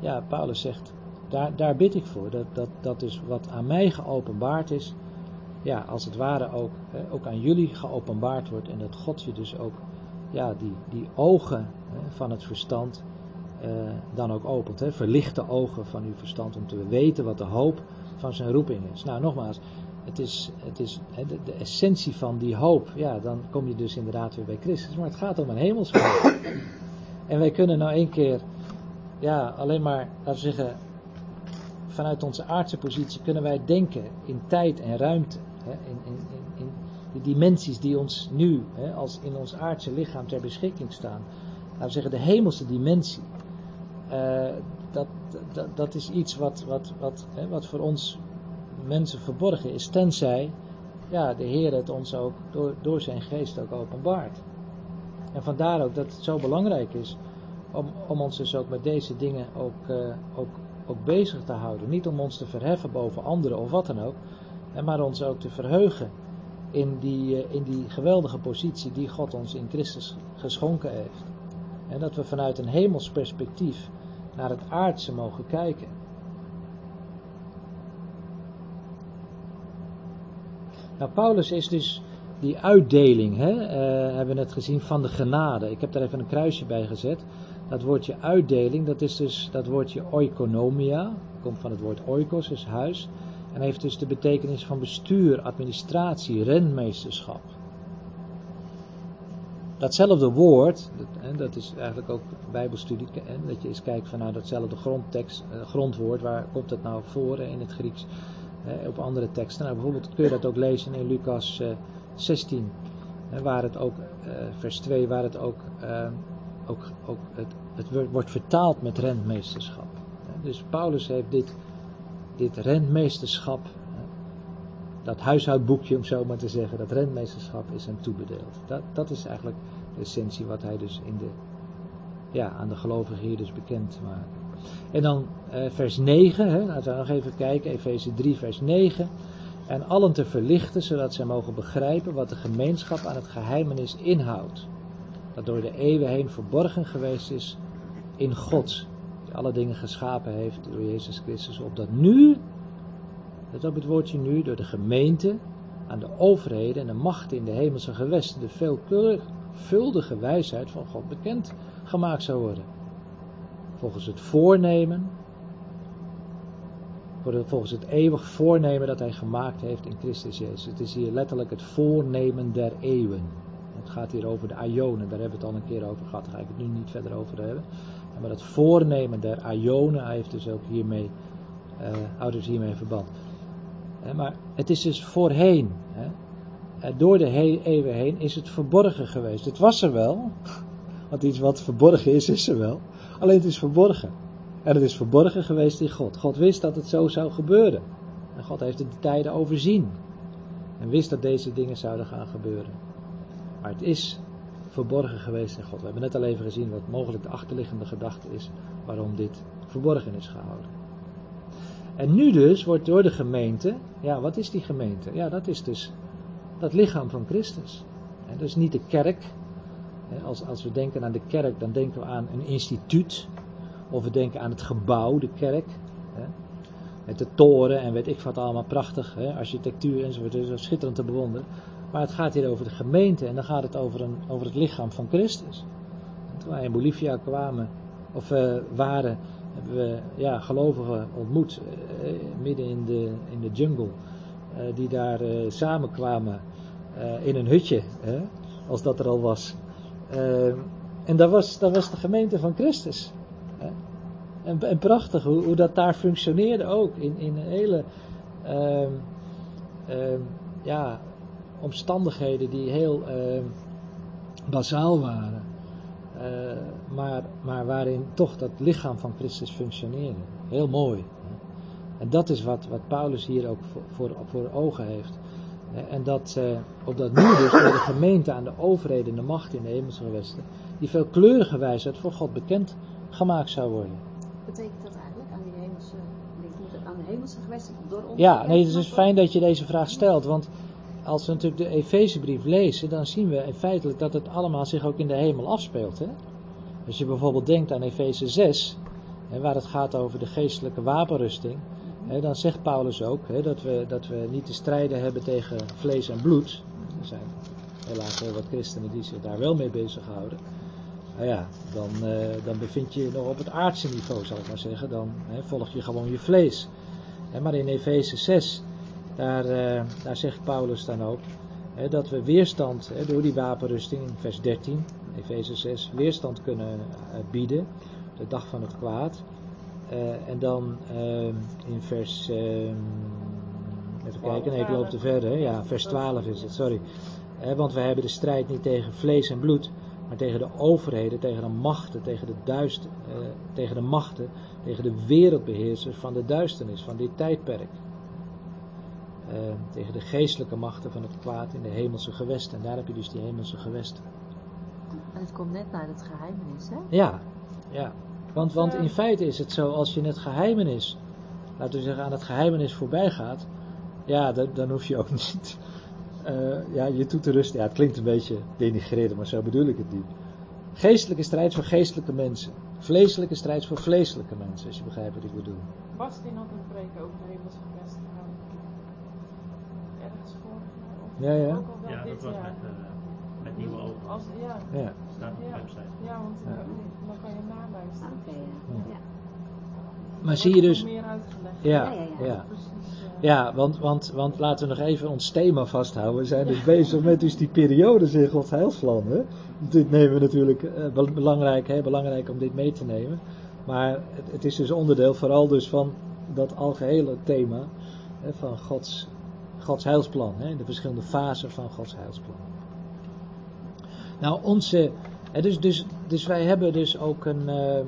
ja, Paulus zegt, daar, daar bid ik voor, dat, dat, dat is wat aan mij geopenbaard is, ja, als het ware ook, hè, ook aan jullie geopenbaard wordt en dat God je dus ook, ja, die, die ogen hè, van het verstand eh, dan ook opent. Hè, verlichte ogen van uw verstand om te weten wat de hoop van zijn roeping is. Nou, nogmaals, het is, het is hè, de, de essentie van die hoop. Ja, dan kom je dus inderdaad weer bij Christus. Maar het gaat om een hemelshoop. En wij kunnen nou één keer, ja, alleen maar, laten we zeggen, vanuit onze aardse positie kunnen wij denken in tijd en ruimte. Hè, in, in, in, in de dimensies die ons nu, hè, als in ons aardse lichaam ter beschikking staan. Laten we zeggen, de hemelse dimensie. Eh, dat, dat, is iets wat, wat, wat, hè, wat voor ons mensen verborgen is, tenzij ja, de Heer het ons ook door, door zijn geest ook openbaart. En vandaar ook dat het zo belangrijk is om, om ons dus ook met deze dingen ook, eh, ook, ook bezig te houden. Niet om ons te verheffen boven anderen of wat dan ook, maar ons ook te verheugen in die, eh, in die geweldige positie die God ons in Christus geschonken heeft. En dat we vanuit een hemels perspectief naar het aardse mogen kijken. Nou, Paulus is dus die uitdeling, hè, eh, hebben we net gezien, van de genade. Ik heb daar even een kruisje bij gezet. Dat woordje uitdeling, dat is dus dat woordje oikonomia, komt van het woord oikos, dus huis. En heeft dus de betekenis van bestuur, administratie, renmeesterschap. Datzelfde woord, dat, dat is eigenlijk ook bijbelstudie, dat je eens kijkt van nou datzelfde grondtekst, eh, grondwoord, waar komt het nou voor in het Grieks, op andere teksten. Nou, bijvoorbeeld kun je dat ook lezen in Lucas 16, waar het ook, eh, vers 2, waar het ook, eh, ook, ook het, het wordt vertaald met rentmeesterschap. Dus Paulus heeft dit, dit rentmeesterschap, dat huishoudboekje om zo maar te zeggen, dat rentmeesterschap is hem toebedeeld. Dat, dat is eigenlijk de essentie wat hij dus in de, ja, aan de gelovigen hier dus bekend maakt. En dan eh, vers 9, hè, laten we nog even kijken, Efeze 3 vers 9 en allen te verlichten, zodat zij mogen begrijpen wat de gemeenschap aan het geheimenis inhoudt, dat door de eeuwen heen verborgen geweest is in God, die alle dingen geschapen heeft door Jezus Christus, opdat nu, let op het woordje nu, door de gemeente, aan de overheden en de machten in de hemelse gewesten, de veelvuldige wijsheid van God bekend gemaakt zou worden. Volgens het voornemen volgens het eeuwig voornemen dat hij gemaakt heeft in Christus Jezus. Het is hier letterlijk het voornemen der eeuwen. Het gaat hier over de Ionen, daar hebben we het al een keer over gehad, daar ga ik het nu niet verder over hebben. Maar het voornemen der Ionen, hij heeft dus ook hiermee, uh, houdt dus hiermee verband. Maar het is dus voorheen, door de eeuwen heen is het verborgen geweest. Het was er wel, want iets wat verborgen is, is er wel. Alleen het is verborgen. En het is verborgen geweest in God. God wist dat het zo zou gebeuren. En God heeft de tijden overzien. En wist dat deze dingen zouden gaan gebeuren. Maar het is verborgen geweest in God. We hebben net al even gezien wat mogelijk de achterliggende gedachte is waarom dit verborgen is gehouden. En nu dus wordt door de gemeente, ja wat is die gemeente? Ja dat is dus dat lichaam van Christus. Dat is niet de kerk. Als, als we denken aan de kerk dan denken we aan een instituut of we denken aan het gebouw, de kerk. Met de toren en weet ik wat allemaal prachtig. Architectuur enzovoort. is schitterend te bewonderen. Maar het gaat hier over de gemeente en dan gaat het over, een, over het lichaam van Christus. En toen wij in Bolivia kwamen, of uh, waren, hebben we ja, gelovigen ontmoet. Uh, midden in de, in de jungle. Uh, die daar samenkwamen in een hutje. Als dat er al was. en dat was, was de gemeente van Christus. En, en prachtig hoe, hoe, dat daar functioneerde ook. In, in hele uh, uh, ja, omstandigheden die heel uh, bazaal waren. Eh, maar, maar waarin toch dat lichaam van Christus functioneerde. Heel mooi. En dat is wat, wat Paulus hier ook voor, voor, voor ogen heeft. En dat, uh, opdat nu dus door de gemeente aan de overheden en de macht in de hemelse gewesten, die veelkleurige wijsheid voor God bekend gemaakt zou worden betekent dat eigenlijk aan die hemelse, het aan de hemelse gewesten door ons? Ja, nee, het is fijn dat je deze vraag stelt, want als we natuurlijk de Efezebrief lezen, dan zien we feitelijk dat het allemaal zich ook in de hemel afspeelt. Hè? Als je bijvoorbeeld denkt aan Efeze 6, hè, waar het gaat over de geestelijke wapenrusting, hè, dan zegt Paulus ook hè, dat, we, dat we niet te strijden hebben tegen vlees en bloed. Er zijn helaas heel wat christenen die zich daar wel mee bezighouden nou ja, dan, uh, dan bevind je je nog op het aardse niveau, zal ik maar zeggen. Dan volg je gewoon je vlees. Maar in Efeze 6, daar, uh, daar zegt Paulus dan ook hè, dat we weerstand hè, door die wapenrusting, in vers 13, Efeze 6, weerstand kunnen uh, bieden, de dag van het kwaad. en dan in vers, even kijken, nee, ik loop te verder, ja, vers 12 is het, sorry. want we hebben de strijd niet tegen vlees en bloed, maar tegen de overheden, tegen de machten, tegen de, duister, eh, tegen de machten, tegen de wereldbeheersers van de duisternis, van dit tijdperk. Eh, tegen de geestelijke machten van het kwaad in de hemelse gewesten. En daar heb je dus die hemelse gewesten. En het komt net naar het geheimenis, hè? Ja, ja. Want, want in feite is het zo, als je het geheimenis, laten we zeggen, aan het geheimenis voorbij gaat, ja, dan, dan hoef je ook niet eh, ja, je toe te rusten. Ja, het klinkt een beetje denigrerend, maar zo bedoel ik het niet. Geestelijke strijd voor geestelijke mensen. Vleeselijke strijd voor vleeselijke mensen, als je begrijpt wat ik bedoel. Bastien had een preek over de hemelse gewesten gehouden. Ergens vorig jaar of Ja, ja. Ja, dat was met, eh, met nieuwe ogen. Als, ja, Ja. Staat op de website. ja, want Ja. eh, dan kan je naluisteren. Oké, ja. Maar zie je dus, meer uitgelegd. ja, Ja, ja. Precies. eh, Ja, want, want, want laten we nog even ons thema vasthouden. We zijn dus bezig met dus die periodes in Gods heilsplan. Hè? Dit nemen we natuurlijk eh, bel- belangrijk, hè, belangrijk om dit mee te nemen. Maar het, het is dus onderdeel vooral dus van dat algehele thema hè, van Gods, Gods heilsplan. Hè, de verschillende fasen van Gods heilsplan. Nou, onze, dus, dus, dus wij hebben dus ook een, eh,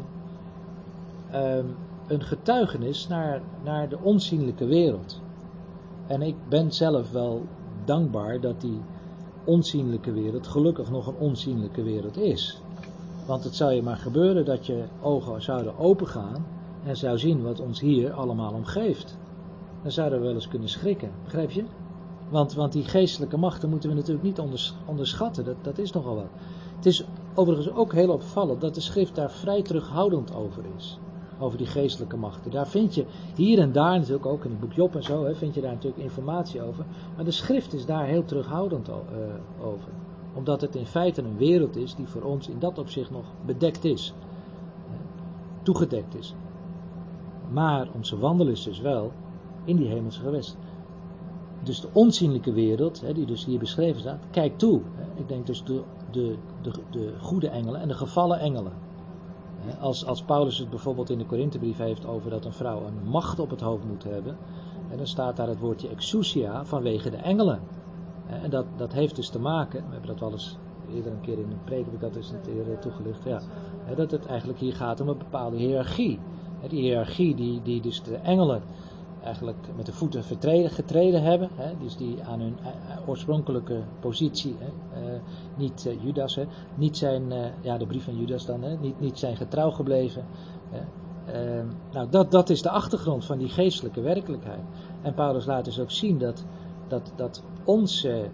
ehm, een getuigenis naar, naar de onzienlijke wereld. En ik ben zelf wel dankbaar dat die onzienlijke wereld gelukkig nog een onzienlijke wereld is. Want het zou je maar gebeuren dat je ogen zouden opengaan en zou zien wat ons hier allemaal omgeeft. Dan zouden we wel eens kunnen schrikken, begrijp je? Want, want die geestelijke machten moeten we natuurlijk niet onders- onderschatten, dat, dat is nogal wat. Het is overigens ook heel opvallend dat de schrift daar vrij terughoudend over is. Over die geestelijke machten. Daar vind je hier en daar natuurlijk ook in het boek Job en zo, hè, vind je daar natuurlijk informatie over. Maar de schrift is daar heel terughoudend eh, over. Omdat het in feite een wereld is die voor ons in dat opzicht nog bedekt is. Toegedekt is. Maar onze wandel is dus wel in die hemelse gewesten. Dus de onzienlijke wereld, hè, die dus hier beschreven staat, kijk toe. Ik denk dus de, de, de, de goede engelen en de gevallen engelen. Als, als Paulus het bijvoorbeeld in de Korinthebrief heeft over dat een vrouw een macht op het hoofd moet hebben, en dan staat daar het woordje exousia vanwege de engelen. En dat, dat heeft dus te maken, we hebben dat wel eens eerder een keer in een preek heb ik dat eens een toegelicht, ja, dat het eigenlijk hier gaat om een bepaalde hiërarchie. Die hiërarchie die, die dus de engelen eigenlijk met de voeten vertreden, getreden hebben. Hè, dus die aan hun eh, oorspronkelijke positie, hè, eh, niet eh, Judas, hè, niet zijn, eh, ja de brief van Judas dan, hè, niet, niet zijn getrouw gebleven. Hè. Eh, nou, dat, dat is de achtergrond van die geestelijke werkelijkheid. En Paulus laat dus ook zien dat, dat, dat onze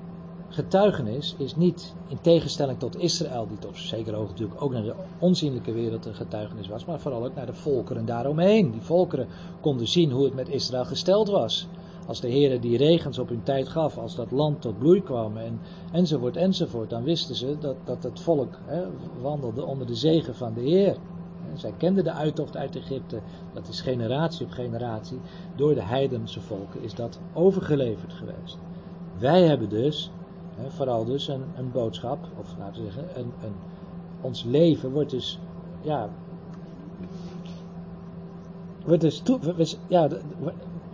getuigenis is niet in tegenstelling tot Israël, die tot zeker hoogte natuurlijk ook naar de onzienlijke wereld een getuigenis was, maar vooral ook naar de volkeren daaromheen. Die volkeren konden zien hoe het met Israël gesteld was. Als de Heer die regens op hun tijd gaf, als dat land tot bloei kwam en, enzovoort enzovoort, dan wisten ze dat, dat het volk hè, wandelde onder de zegen van de Heer. Zij kenden de uittocht uit Egypte, dat is generatie op generatie, door de heidense volken is dat overgeleverd geweest. Wij hebben dus, vooral dus een, een boodschap, of laten we zeggen, een, een, ons leven wordt dus, ja, wordt dus, toe, ja,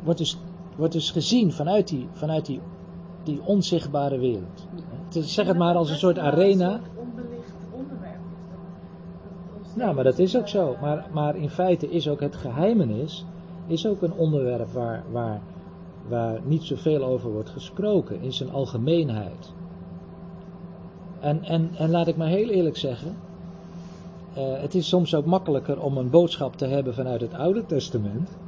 wordt dus, wordt dus gezien vanuit die, vanuit die, die onzichtbare wereld. Hè. Zeg het maar als een soort arena. Nou, maar dat is ook zo. Maar, maar in feite is ook het geheimenis is ook een onderwerp waar, waar, waar niet zoveel over wordt gesproken in zijn algemeenheid. En, en, en laat ik maar heel eerlijk zeggen, eh, het is soms ook makkelijker om een boodschap te hebben vanuit het Oude Testament,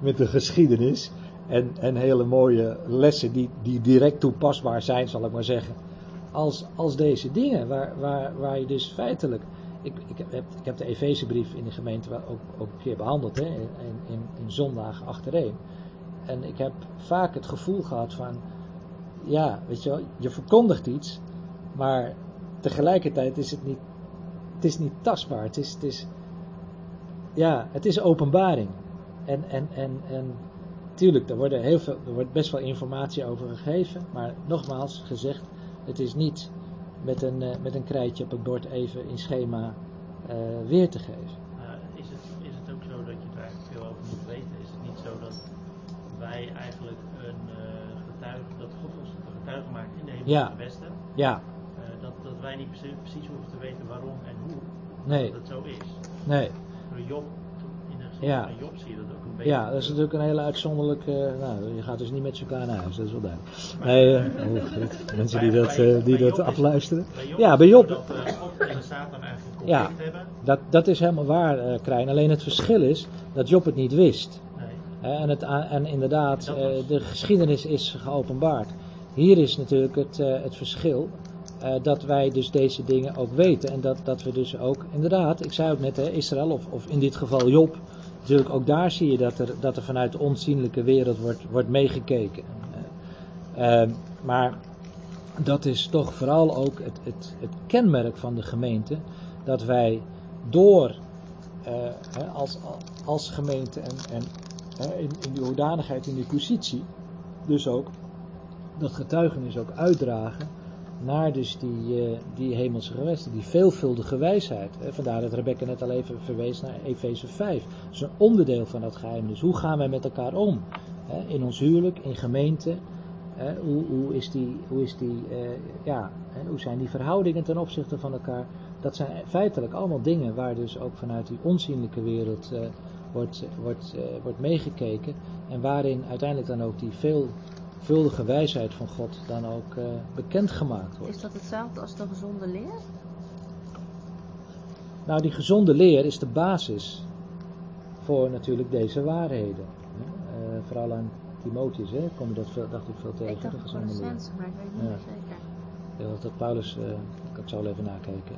met de geschiedenis en, en hele mooie lessen die, die direct toepasbaar zijn, zal ik maar zeggen, als, als deze dingen, waar, waar, waar je dus feitelijk ik, ik, heb, ik heb de Efezebrief in de gemeente ook, ook een keer behandeld, hè, in, in, in zondagen achtereen. En ik heb vaak het gevoel gehad van, ja, weet je wel, je verkondigt iets, maar tegelijkertijd is het niet, het is niet tastbaar. Het is, het is, ja, het is openbaring. En, en, en, en tuurlijk, er, worden heel veel, er wordt best wel informatie over gegeven, maar nogmaals gezegd, het is niet met een, eh, met een krijtje op het bord even in schema eh, weer te geven. Uh, is, het, is het ook zo dat je er eigenlijk veel over moet weten? Is het niet zo dat wij eigenlijk een uh, getuige, dat God ons een getuige Ja. Ja, Uh, dat, dat wij niet precies, precies hoeven te weten waarom en hoe nee, dat het zo is. nee. Door Job, in de geschiedenis Ja. van Job zie je dat ook een beetje. Ja, dat is natuurlijk een hele uitzonderlijke. nou, je gaat dus niet met elkaar naar huis, dat is wel duidelijk. Maar, Nee, eh, eh, oh, goed. mensen bij- die dat, bij- eh, die bij dat is- afluisteren. Ja, bij Job. Dat, uh, God tegen en Satan eigenlijk Ja. hebben. Dat, dat is helemaal waar, eh Krijn. Alleen het verschil is dat Job het niet wist. En, het, en inderdaad, eh, de geschiedenis is geopenbaard. Hier is natuurlijk het, eh, het verschil eh, dat wij dus deze dingen ook weten. En dat, dat we dus ook, inderdaad, ik zei ook net, hè, Israël of, of in dit geval Job. Natuurlijk ook daar zie je dat er, dat er vanuit de onzienlijke wereld wordt, wordt meegekeken. Eh, eh, maar dat is toch vooral ook het, het, het kenmerk van de gemeente. Dat wij door als, als gemeente en, en in, in die hoedanigheid, in die positie, dus ook dat getuigenis ook uitdragen naar dus die, eh, die hemelse gewesten, die veelvuldige wijsheid. Vandaar dat Rebecca net al even verwees naar Efeze 5. Dat is een onderdeel van dat geheim. Dus hoe gaan wij met elkaar om? In ons huwelijk, in gemeente. Hoe, hoe, is die, hoe, is die, eh, ja, hoe zijn die verhoudingen ten opzichte van elkaar? Dat zijn feitelijk allemaal dingen waar dus ook vanuit die onzienlijke wereld eh, wordt, wordt, wordt meegekeken. En waarin uiteindelijk dan ook die veelvuldige wijsheid van God dan ook eh, bekendgemaakt wordt. Is dat hetzelfde als de gezonde leer? Nou, die gezonde leer is de basis voor natuurlijk deze waarheden. hè. Eh, vooral aan Timotheus, hè, kom je dat veel, dacht ik veel tegen, Ik dacht de gezonde leer. Maar ik weet niet Ja. zeker. Denk dat Paulus, eh, ik zal even nakijken,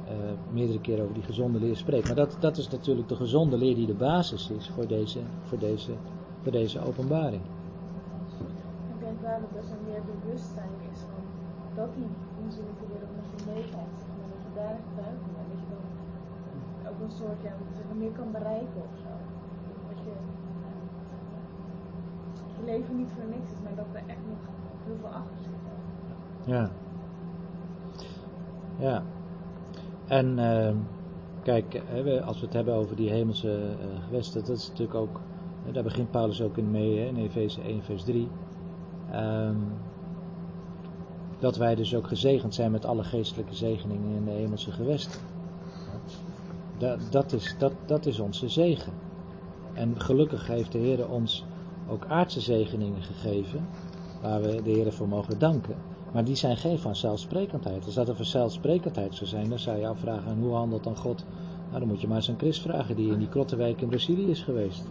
meerdere keren over die gezonde leer spreekt. Maar dat, dat is natuurlijk de gezonde leer die de basis is voor deze, voor deze, voor deze openbaring. Ik denk wel dat er zo'n meer bewustzijn is van dat die onzinnige wereld met je zeg maar, dat je daar bent, dat je dan ook een soort, ja, meer kan bereiken of zo. Dat je, ja, je leven niet voor niks is, maar dat er echt nog heel veel achter zit. Ja. Ja. En ehm, kijk, eh, als we het hebben over die hemelse eh, gewesten, dat is natuurlijk ook, eh, daar begint Paulus ook in mee, hè, in Efeze 1, vers 3. Ehm, dat wij dus ook gezegend zijn met alle geestelijke zegeningen in de hemelse gewesten. Dat, dat, is, dat, dat is onze zegen. En gelukkig heeft de Heer ons ook aardse zegeningen gegeven, waar we de Heer voor mogen danken. Maar die zijn geen vanzelfsprekendheid. Als dat een vanzelfsprekendheid zou zijn, dan zou je afvragen: en hoe handelt dan God? Nou, dan moet je maar eens aan Chris vragen, die in die Krottenwijk in Brazilië is geweest.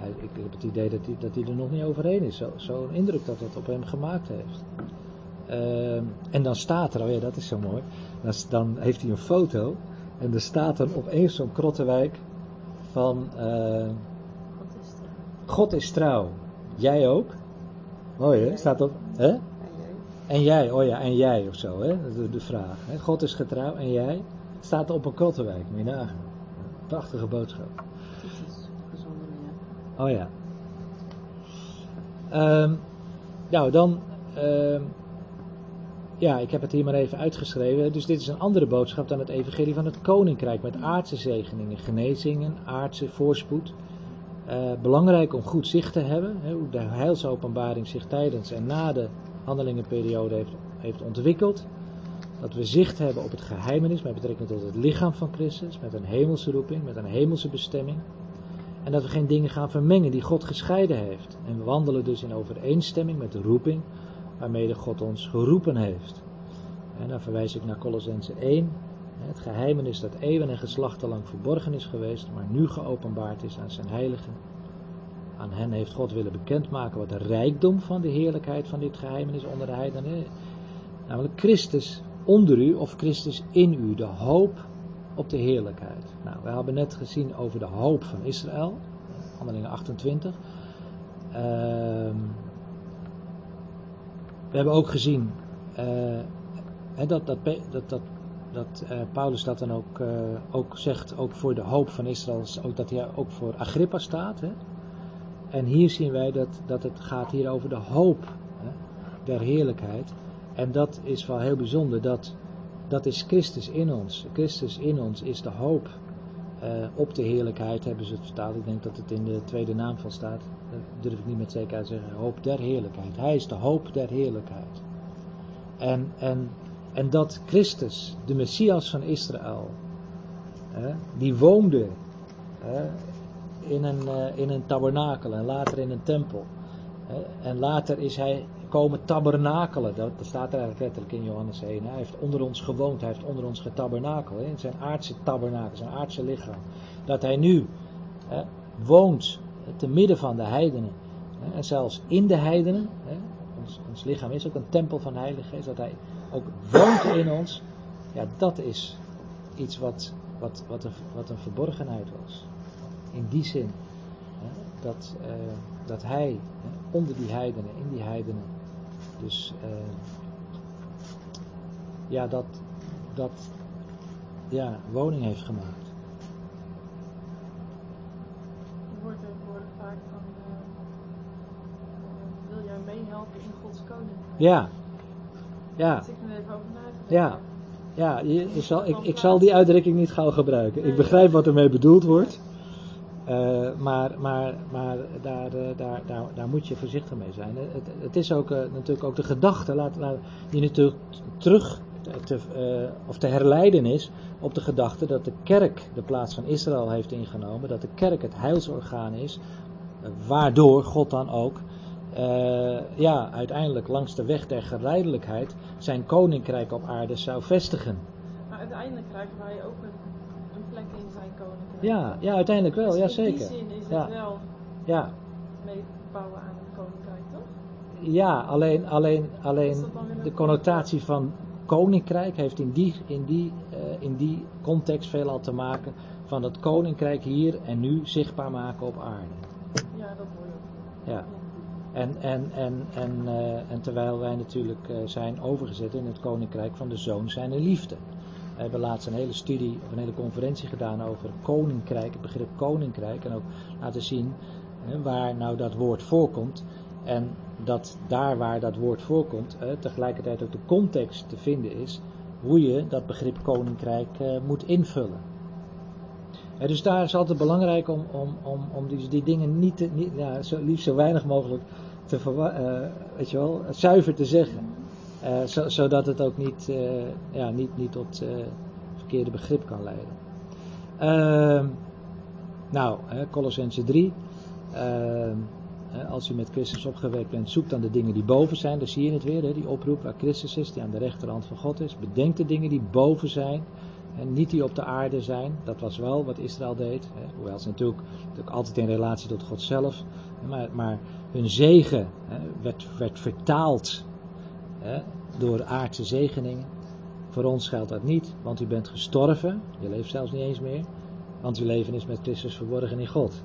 Eh, ik heb het idee dat hij, dat er nog niet overheen is. Zo- Zo'n indruk dat het op hem gemaakt heeft. Ehm, en dan staat er, oh ja, dat is zo mooi. Dan, dan heeft hij een foto. En er staat dan opeens zo'n Krottenwijk van. eh, Wat is er? God is trouw. Jij ook? Mooi hè? Staat op. Hè? En jij? Oh ja, en jij of zo, hè? De, de vraag. Hè? God is getrouw en jij? Staat op een krottenwijk, moet je nagaan. Prachtige boodschap. Dit is gezonde leer. Oh ja. Ehm, nou, dan. ehm, ja, ik heb het hier maar even uitgeschreven. Dus dit is een andere boodschap dan het Evangelie van het Koninkrijk. Met aardse zegeningen, genezingen, aardse voorspoed. Eh, belangrijk om goed zicht te hebben. Hè, hoe de heilsopenbaring zich tijdens en na de handelingenperiode heeft, heeft ontwikkeld. Dat we zicht hebben op het geheimenis met betrekking tot het lichaam van Christus. Met een hemelse roeping, met een hemelse bestemming. En dat we geen dingen gaan vermengen die God gescheiden heeft. En we wandelen dus in overeenstemming met de roeping waarmee de God ons geroepen heeft. En dan verwijs ik naar Colossense 1. Het geheimenis dat eeuwen en geslachten lang verborgen is geweest, maar nu geopenbaard is aan zijn heiligen. Aan hen heeft God willen bekendmaken wat de rijkdom van de heerlijkheid van dit geheimenis onder de heidenen. Namelijk Christus onder u of Christus in u, de hoop op de heerlijkheid. Nou, we hebben net gezien over de hoop van Israël, handelingen 28. Ehm, we hebben ook gezien eh, dat, dat, dat, dat, dat eh, Paulus dat dan ook, eh, ook zegt, ook voor de hoop van Israël, is ook dat hij ook voor Agrippa staat. Hè? En hier zien wij dat, dat het gaat hier over de hoop hè, der heerlijkheid. En dat is wel heel bijzonder, dat, dat is Christus in ons. Christus in ons is de hoop eh, op de heerlijkheid, hebben ze het vertaald. Ik denk dat het in de tweede naam van staat. Dat durf ik niet met zekerheid te zeggen. Hoop der heerlijkheid. Hij is de hoop der heerlijkheid. En, en, en dat Christus, de Messias van Israël, die woonde in, een, eh, in een tabernakel en later in een tempel. en later is hij komen tabernakelen. Dat, staat er eigenlijk letterlijk in Johannes 1. Hij heeft onder ons gewoond, hij heeft onder ons getabernakeld. In zijn aardse tabernakel, zijn aardse lichaam. Dat hij nu hè, woont te midden van de heidenen. Hè, en zelfs in de heidenen. Hè, ons, ons lichaam is ook een tempel van Geest. Dat hij ook woont in ons. Ja, dat is iets wat, wat, wat, een, wat een verborgenheid was. In die zin. Dat, uh, dat hij onder die heidenen, in die heidenen. Dus uh, ja, dat, dat ja, woning heeft gemaakt. Je hoort tegenwoordig vaak van, uh, wil jij meehelpen in Gods koninkrijk? Ja, ja. Even Ja, ja je, je zal, ik, ik zal die uitdrukking niet gauw gebruiken. Ik begrijp wat ermee bedoeld wordt. Uh, maar maar, maar daar, uh, daar, daar, daar moet je voorzichtig mee zijn. Het, het is ook natuurlijk ook de gedachte laat, laat, die natuurlijk terug te, of te herleiden is op de gedachte dat de kerk de plaats van Israël heeft ingenomen. Dat de kerk het heilsorgaan is. waardoor God dan ook ja, uiteindelijk langs de weg der geleidelijkheid zijn koninkrijk op aarde zou vestigen. Maar uiteindelijk krijgen wij ook een een plek in zijn koninkrijk. Ja, ja uiteindelijk wel, dus ja in zeker. die zin is Ja. het wel Ja, meebouwen aan een koninkrijk, toch? ja alleen, alleen, alleen de connotatie van koninkrijk heeft in die, in, die, eh, in die context veelal te maken van het koninkrijk hier en nu zichtbaar maken op aarde. Ja, dat hoor je ook. Ja. En, en, en, en, eh, en terwijl wij natuurlijk eh, zijn overgezet in het koninkrijk van de zoon zijn liefde. We hebben laatst een hele studie of een hele conferentie gedaan over koninkrijk, het begrip koninkrijk. En ook laten zien waar nou dat woord voorkomt. En dat daar waar dat woord voorkomt, tegelijkertijd ook de context te vinden is hoe je dat begrip koninkrijk eh, moet invullen. Dus daar is altijd belangrijk om, om, om, om die, die dingen niet, niet zo, liefst zo weinig mogelijk te eh, weet je wel, zuiver te zeggen. Eh, zo- zodat het ook niet, eh, ja, niet, niet tot eh, verkeerde begrip kan leiden. Ehm, nou, hè, Colossense 3. Ehm, als u met Christus opgewekt bent, zoek dan de dingen die boven zijn. Dan zie je het weer, hè, die oproep waar Christus is, die aan de rechterhand van God is. Bedenk de dingen die boven zijn. En niet die op de aarde zijn. Dat was wel wat Israël deed. Hè, hoewel ze natuurlijk, natuurlijk altijd in relatie tot God zelf. Maar, maar hun zegen hè, werd, werd vertaald hè, door aardse zegeningen. Voor ons geldt dat niet, want u bent gestorven. Je leeft zelfs niet eens meer. Want uw leven is met Christus verborgen in God.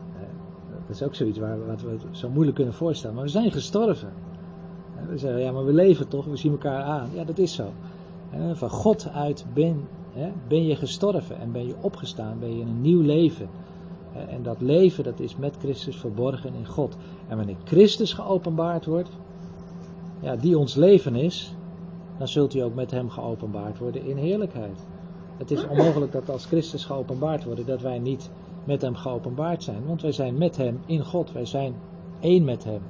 Dat is ook zoiets waar, wat we zo moeilijk kunnen voorstellen. Maar we zijn gestorven. We zeggen, ja, maar we leven toch, we zien elkaar aan. Ja, dat is zo. Van God uit ben, ben je gestorven en ben je opgestaan, ben je in een nieuw leven. En dat leven, dat is met Christus verborgen in God. En wanneer Christus geopenbaard wordt, ja, die ons leven is, dan zult u ook met hem geopenbaard worden in heerlijkheid. Het is onmogelijk dat als Christus geopenbaard wordt, dat wij niet met hem geopenbaard zijn. Want wij zijn met hem in God. Wij zijn één met hem.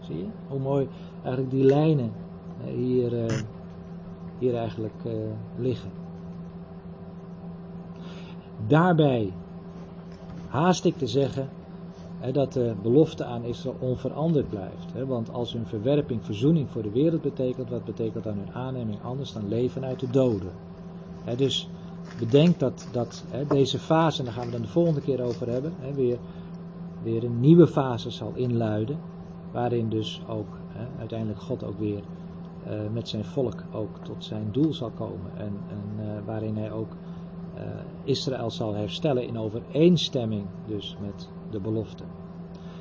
Zie je? Hoe mooi eigenlijk die lijnen eh, hier, eh, hier eigenlijk eh, liggen. Daarbij haast ik te zeggen dat de belofte aan Israël onveranderd blijft. Want als hun verwerping verzoening voor de wereld betekent, wat betekent dan hun aanneming anders dan leven uit de doden? Dus bedenk dat, dat deze fase, en daar gaan we dan de volgende keer over hebben, weer, weer een nieuwe fase zal inluiden. Waarin dus ook uiteindelijk God ook weer eh, met zijn volk ook tot zijn doel zal komen. En, en eh, waarin hij ook Israël zal herstellen in overeenstemming dus met de belofte.